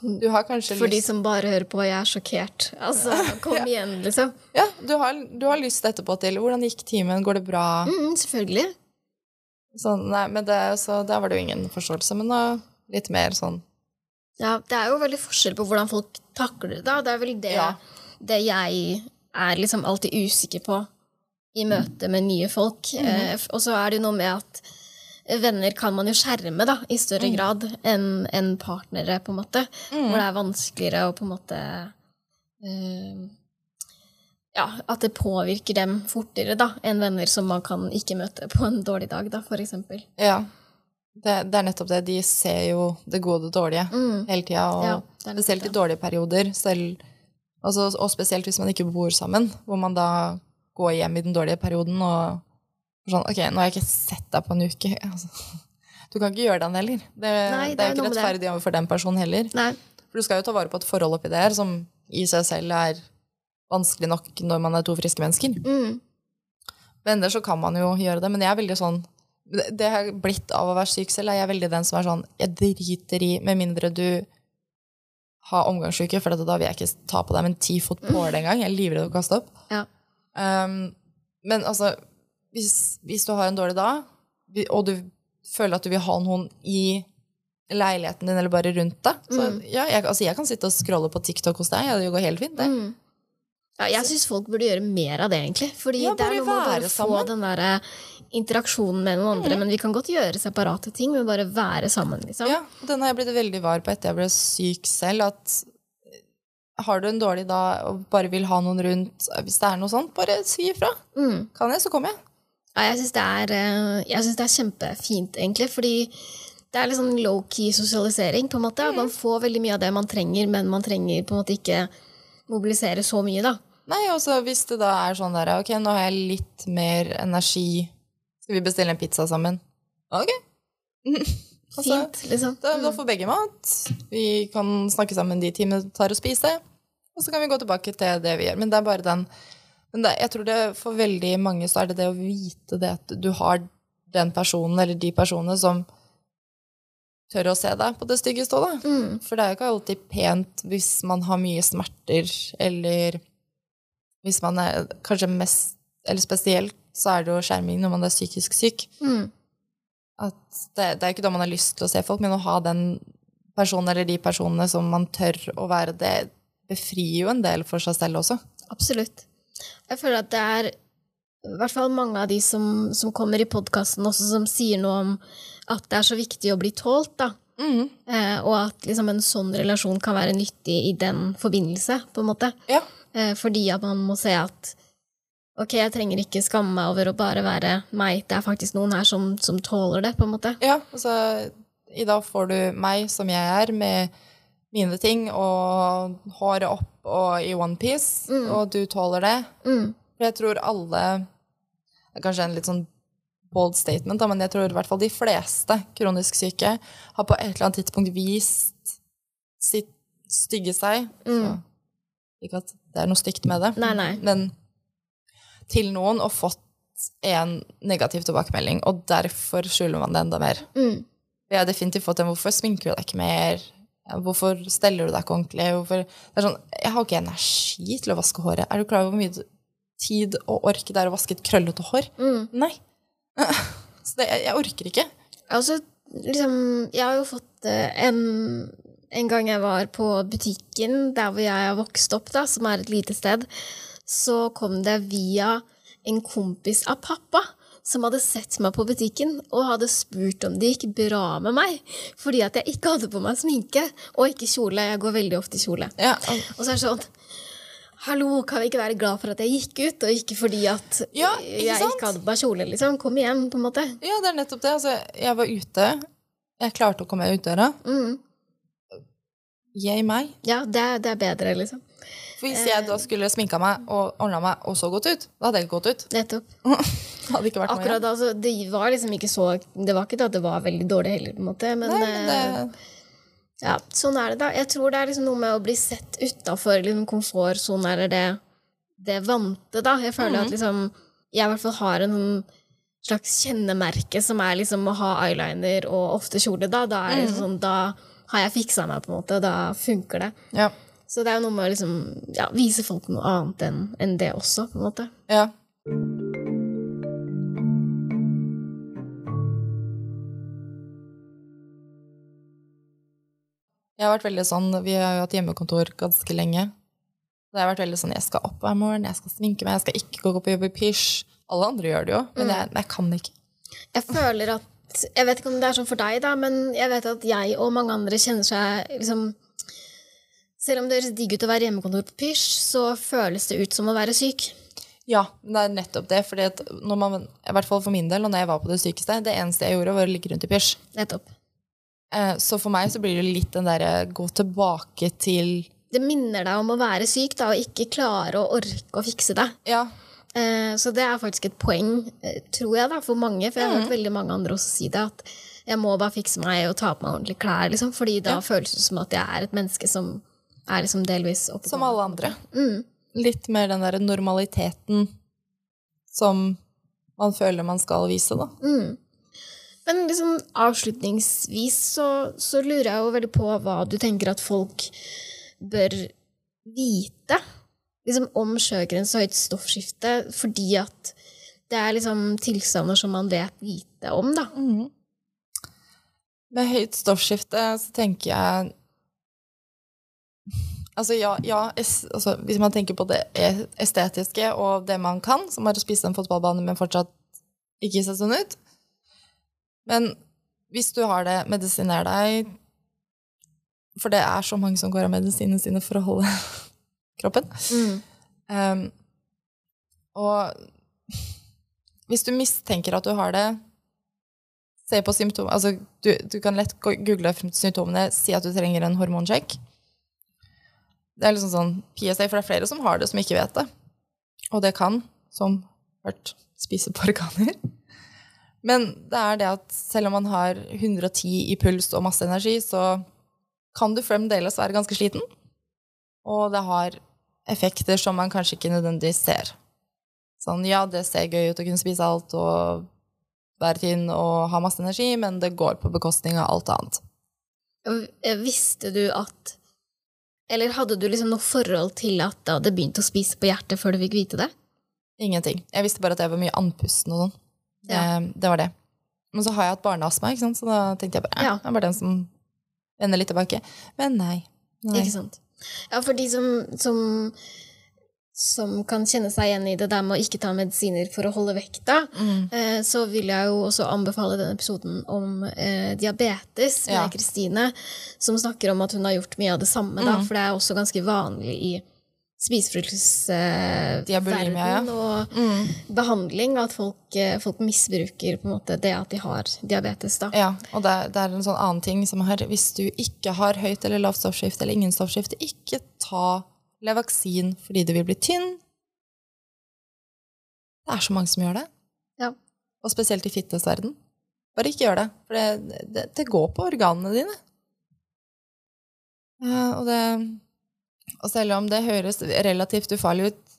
Du har kanskje For de som bare hører på, jeg er sjokkert. Altså, kom igjen, liksom. Ja, du har, du har lyst etterpå til hvordan gikk timen, går det bra? Mm, selvfølgelig. Sånn, nei, men det, så der var det jo ingen forståelse, men da litt mer sånn Ja, det er jo veldig forskjell på hvordan folk takler det. da. Det er vel det, Ja. det jeg er liksom alltid usikker på i møte med nye folk. eh, og så er det jo noe med at venner kan man jo skjerme da, i større grad enn en partnere, på en måte. Hvor det er vanskeligere å på en måte uh, Ja, at det påvirker dem fortere da, enn venner som man kan ikke møte på en dårlig dag, da, for eksempel. Ja. Det, det er nettopp det. De ser jo det gode og det dårlige hele tida. Og Ja, spesielt i dårlige perioder. Selv, altså, og spesielt hvis man ikke bor sammen, hvor man da går hjem i den dårlige perioden og sånn Ok, nå har jeg ikke sett deg på en uke. Altså, du kan ikke gjøre den heller. Det, Nei, det det er er jo ikke rettferdig overfor den personen heller. Nei. For du skal jo ta vare på et forhold oppi det her som i seg selv er vanskelig nok når man er to friske mennesker. Mm. Venner så kan man jo gjøre det, men jeg er veldig sånn Det det har blitt av å være syk selv, er jeg veldig den som er sånn Jeg driter i, med mindre du har omgangssyke, for da vil jeg ikke ta på deg med en ti fot påle engang. Jeg er livredd for å kaste opp. Ja. Um, men altså, hvis, hvis du har en dårlig dag, og du føler at du vil ha noen i leiligheten din eller bare rundt deg, så ja, jeg, altså, jeg kan sitte og scrolle på TikTok hos deg, det går helt fint, det. Mm. Ja, jeg syns folk burde gjøre mer av det, egentlig. Fordi Ja, det er noe med å bare sammen. få den der interaksjonen med noen andre. Men vi kan godt gjøre separate ting, men bare være sammen, liksom. Ja, den har jeg blitt veldig var på etter jeg ble syk selv, at eh, har du en dårlig dag og bare vil ha noen rundt, hvis det er noe sånt, bare si ifra. Mm. Kan jeg, så kommer jeg. Ja, jeg syns det, eh, det er kjempefint, egentlig. Fordi det er litt sånn low-key sosialisering. på en måte. Man får veldig mye av det man trenger, men man trenger på en måte ikke mobilisere så mye, da. Nei, også hvis det da er sånn der Ok, nå har jeg litt mer energi. Skal vi bestille en pizza sammen? Ok. Altså, Fint, liksom. Da, da får begge mat. Vi kan snakke sammen de timene det tar å spise. Og så kan vi gå tilbake til det vi gjør. Men det er bare den men det, jeg tror det for veldig mange så er det det å vite det at du har den personen eller de personene som tør å se deg på det styggeste òg, da. Mm. For det er jo ikke alltid pent hvis man har mye smerter, eller hvis man er kanskje mest Eller spesielt så er det jo skjerming når man er psykisk syk. Mm. At det, det er ikke da man har lyst til å se folk, men å ha den personen eller de personene som man tør å være, det befrir jo en del for seg selv også. Absolutt. Jeg føler at det er i hvert fall mange av de som, som kommer i podkasten også, som sier noe om at det er så viktig å bli tålt, da. Eh, og at liksom, en sånn relasjon kan være nyttig i den forbindelse, på en måte. Ja. Eh, fordi at man må se at ok, jeg trenger ikke skamme meg over å bare være meg, det er faktisk noen her som, som tåler det, på en måte. Ja, altså i dag får du meg som jeg er, med mine ting, og håret opp og i onepiece, og du tåler det. Mm. For jeg tror alle Det er kanskje en litt sånn bold statement, da, men jeg tror i hvert fall de fleste kronisk syke har på et eller annet tidspunkt vist sitt stygge seg. Så, ikke at det er noe stygt med det, Nei, nei. men til noen og fått en negativ tilbakemelding, og derfor skjuler man det enda mer. Mm. Jeg har definitivt fått en 'hvorfor sminker du deg ikke mer'? Hvorfor steller du deg ikke ordentlig? Hvorfor? Det er sånn, jeg har ikke energi til å vaske håret. Er du klar over hvor mye tid og ork det er å vaske et krøllete hår? Mm. Nei. Så det, jeg, orker ikke. Altså, liksom, jeg har jo fått eh, en En gang jeg var på butikken der hvor jeg har vokst opp, da, som er et lite sted, så kom det via en kompis av pappa som hadde sett meg på butikken og hadde spurt om det gikk bra med meg fordi at jeg ikke hadde på meg sminke og ikke kjole. Jeg går veldig ofte i kjole. Ja, Og så er det sånn Hallo, kan vi ikke være glad for at jeg gikk ut, og ikke fordi at Ja, ikke jeg ikke hadde på meg kjole? liksom. Kom igjen, på en måte. ja, det er nettopp det. Altså, jeg var ute. Jeg klarte å komme meg ut døra. Mm. Yay meg. Ja, det, det er bedre, liksom. For hvis jeg da skulle sminka meg og ordna meg, og så gått ut, da hadde jeg ikke gått ut. Nettopp. Det hadde ikke vært Akkurat da, så det var liksom ikke så Det var ikke at det var veldig dårlig heller, på en måte, men, Nei, men eh, det, ja, sånn er det, da. Jeg tror det er liksom noe med å bli sett utafor liksom, komfortsonen, eller det, det vante, da. Jeg føler Mhm. at liksom Jeg i hvert fall har en slags kjennemerke som er liksom å ha eyeliner og ofte kjole, da. Da det Mhm. liksom sånn Da har jeg fiksa meg, på en måte, og da funker det. ja. Så det er jo noe med å liksom ja, vise folk noe annet enn enn det også, på en måte. ja. Jeg har vært veldig sånn, Vi har jo hatt hjemmekontor ganske lenge. Så jeg har vært veldig sånn, Jeg skal opp hver morgen, jeg skal sminke meg, jeg skal ikke gå på jobb i pysj. Alle andre gjør det jo, men jeg, jeg kan ikke. Jeg føler at Jeg vet ikke om det er sånn for deg, da, men jeg vet at jeg og mange andre kjenner seg liksom Selv om det høres digg ut å være hjemmekontor på pysj, så føles det ut som å være syk. Ja, men det er nettopp det. fordi at når man, i hvert fall for min del, og når jeg var på det sykeste, det eneste jeg gjorde, var å ligge rundt i pysj. Nettopp. Eh, Så for meg så blir det litt den derre gå tilbake til Det minner deg om å være syk da, og ikke klare å orke å fikse det. Ja, Eh, Så det er faktisk et poeng, eh, tror jeg, da, for mange. For jeg har hørt veldig mange andre også si det. At jeg må bare fikse meg og ta på meg ordentlige klær. Liksom, fordi da føles det som at jeg er et menneske som er liksom delvis oppe som alle andre. Mm. Litt mer den derre normaliteten som man føler man skal vise, da. Mm. Men liksom avslutningsvis så, så lurer jeg jo veldig på hva du tenker at folk bør vite liksom om Sjøgrens og høyt stoffskifte, fordi at det er liksom tilstander som man vet lite om, da. Med høyt stoffskifte så tenker jeg Altså, ja, ja es, altså, Hvis man tenker på det e- estetiske og det man kan, som er å spise en fotballbane, men fortsatt ikke se sånn ut Men hvis du har det, medisiner deg For det er så mange som går av medisinene sine for å holde kroppen. Um, og hvis du mistenker at du har det, se på symptomer. Altså, du, du kan lett google symptomene, si at du trenger en hormonsjekk. Det er liksom sånn PSA, for det er flere som har det, som ikke vet det. Og det kan, som hørt, spise på organer. Men det er det at selv om man har 110 i puls og masse energi, så kan du fremdeles være ganske sliten. Og det har effekter som man kanskje ikke nødvendigvis ser. Sånn, ja, det ser gøy ut å kunne spise alt og være tynn og ha masse energi, men det går på bekostning av alt annet. Visste du at Eller hadde du liksom noe forhold til at du hadde begynt å spise på hjertet før du fikk vite det? Ingenting. Jeg visste bare at jeg var mye andpusten og sånn. Ja. Det, det, var det. Men så har jeg hatt barneastma, ikke sant? så da tenkte jeg bare ja. det er bare den som vender litt tilbake. Men nei. nei. Ikke sant. Ja, for de som, som som kan kjenne seg igjen i det der med å ikke ta medisiner for å holde vekta, mm. eh, så vil jeg jo også anbefale den episoden om eh, diabetes med Kristine, ja. som snakker om at hun har gjort mye av det samme, mm. da, for det er også ganske vanlig i spiseforstyrrelsesverden eh, ja. og mm. behandling at folk, eh, folk, misbruker på en måte det at de har diabetes. Da. Ja, og det det er en sånn annen ting som her, hvis du ikke har høyt eller lavt stoffskifte eller ingen stoffskifte, ikke ta Levaksin fordi du vil bli tynn. Det er så mange som gjør det. Ja. Og spesielt i fitnessverden. Bare ikke gjør det, for det, det, det går på organene dine. Ja, og, det, og selv om det høres relativt ufarlig ut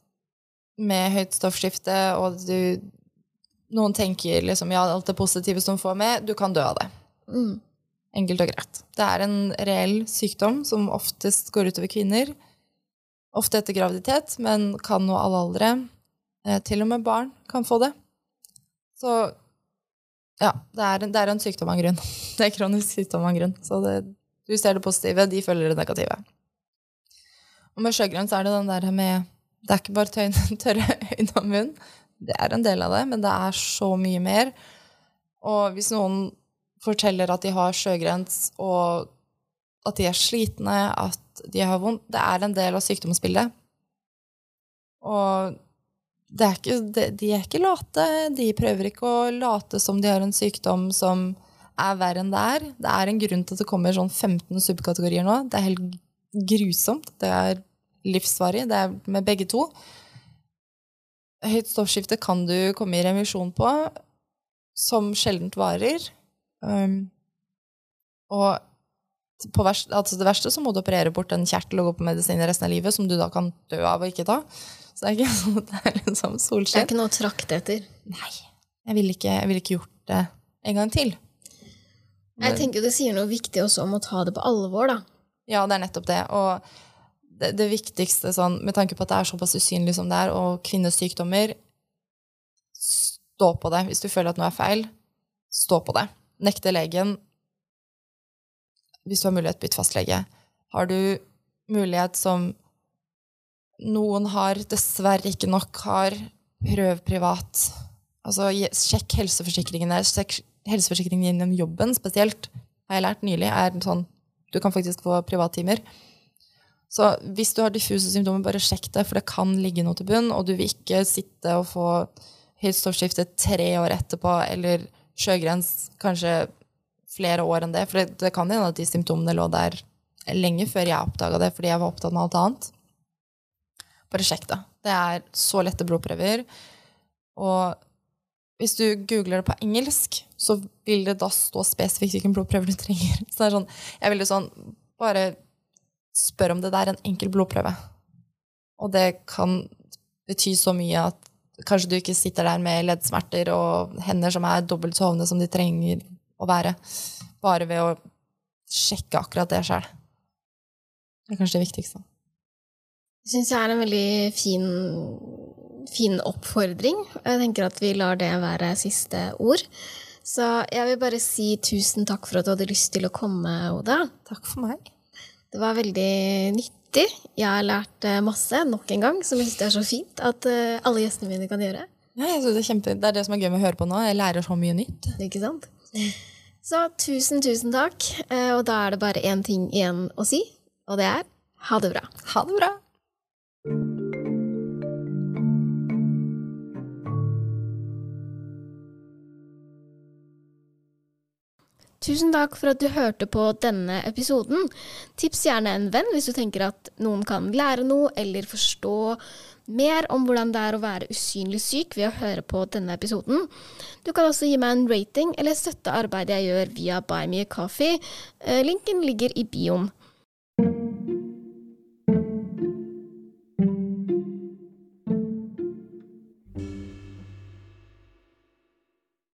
med høyt stoffskifte, og du Noen tenker liksom ja, alt det positive som får med, du kan dø av det. Mm. Enkelt og greit. Det er en reell sykdom som oftest går utover kvinner ofte etter graviditet, men kan nå alle aldre. Eh, til og med barn kan få det. Så ja, det er, en, det er en sykdom av en grunn. Det er kronisk sykdom av en grunn. Så det, du ser det positive, de følger det negative. Og med sjøgrønt er det den der med Det er ikke bare tøyne, tørre øyne og munn. Det er en del av det, men det er så mye mer. Og hvis noen forteller at de har sjøgrens, og at de er slitne, at de har vondt. Det er en del av sykdomsbildet. Og er ikke, de er ikke late. De prøver ikke å late som de har en sykdom som er verre enn det er. Det er en grunn til at det kommer sånn 15 subkategorier nå. Det er helt grusomt. Det er livsvarig. Det er med begge to. Høyt stoffskifte kan du komme i remisjon på, som sjeldent varer. Um, og verst, altså det verste så må du operere bort en kjertel og gå på medisin resten av livet, som du da kan dø av og ikke ta. Så det er ikke sånn at det er liksom solskinn. Det er ikke noe å trakte etter. Nei. Jeg ville ikke, vil ikke, gjort det en gang til. Jeg tenker det sier noe viktig også om å ta det på alvor, da. Ja, det er nettopp det. Og det, det viktigste, sånn, med tanke på at det er såpass usynlig som det er, og kvinners sykdommer Stå på det. Hvis du føler at noe er feil, stå på det. Nekte legen hvis du har mulighet, bytt fastlege. Har du mulighet som noen har, dessverre ikke nok har, prøv privat. Altså, sjekk helseforsikringene. Sjekk helseforsikringen gjennom jobben spesielt, har jeg lært nylig, er sånn Du kan faktisk få privattimer. Så hvis du har diffuse symptomer, bare sjekk det, for det kan ligge noe til bunn, og du vil ikke sitte og få høyt tre år etterpå, eller sjøgrens kanskje flere år enn det. For det, det kan hende at de symptomene lå der lenge før jeg oppdaga det fordi jeg var opptatt med alt annet. Bare sjekk det. Det er så lette blodprøver. Og hvis du googler det på engelsk, så vil det da stå spesifikt hvilken blodprøve du trenger. Så det er sånn, jeg vil sånn, Bare spør om det der er en enkel blodprøve. Og det kan bety så mye at kanskje du ikke sitter der med leddsmerter og hender som er dobbelt så hovne som de trenger å være. Bare ved å sjekke akkurat det sjøl. Det er kanskje det viktigste. Det syns jeg er en veldig fin, fin oppfordring. Jeg tenker at vi lar det være siste ord. Så jeg vil bare si tusen takk for at du hadde lyst til å komme, Oda. Takk for meg. Det var veldig nyttig. Jeg har lært eh, masse nok en gang, som jeg syns er så fint at eh, alle gjestene mine kan gjøre. Ja, jeg synes det, er kjempe, det er det som er gøy med å høre på nå. Jeg lærer så mye nytt. Ikke sant? Så tusen, tusen takk. Eh, og da er det bare én ting igjen å si, og det er ha det bra. Ha det bra. Tusen takk for at du hørte på denne episoden. Tips gjerne en venn hvis du tenker at noen kan lære noe eller forstå mer om hvordan det er å være usynlig syk ved å høre på denne episoden. Du kan også gi meg en rating eller støtte arbeidet jeg gjør via Buy Me a Coffee. Eh, linken ligger i bioen.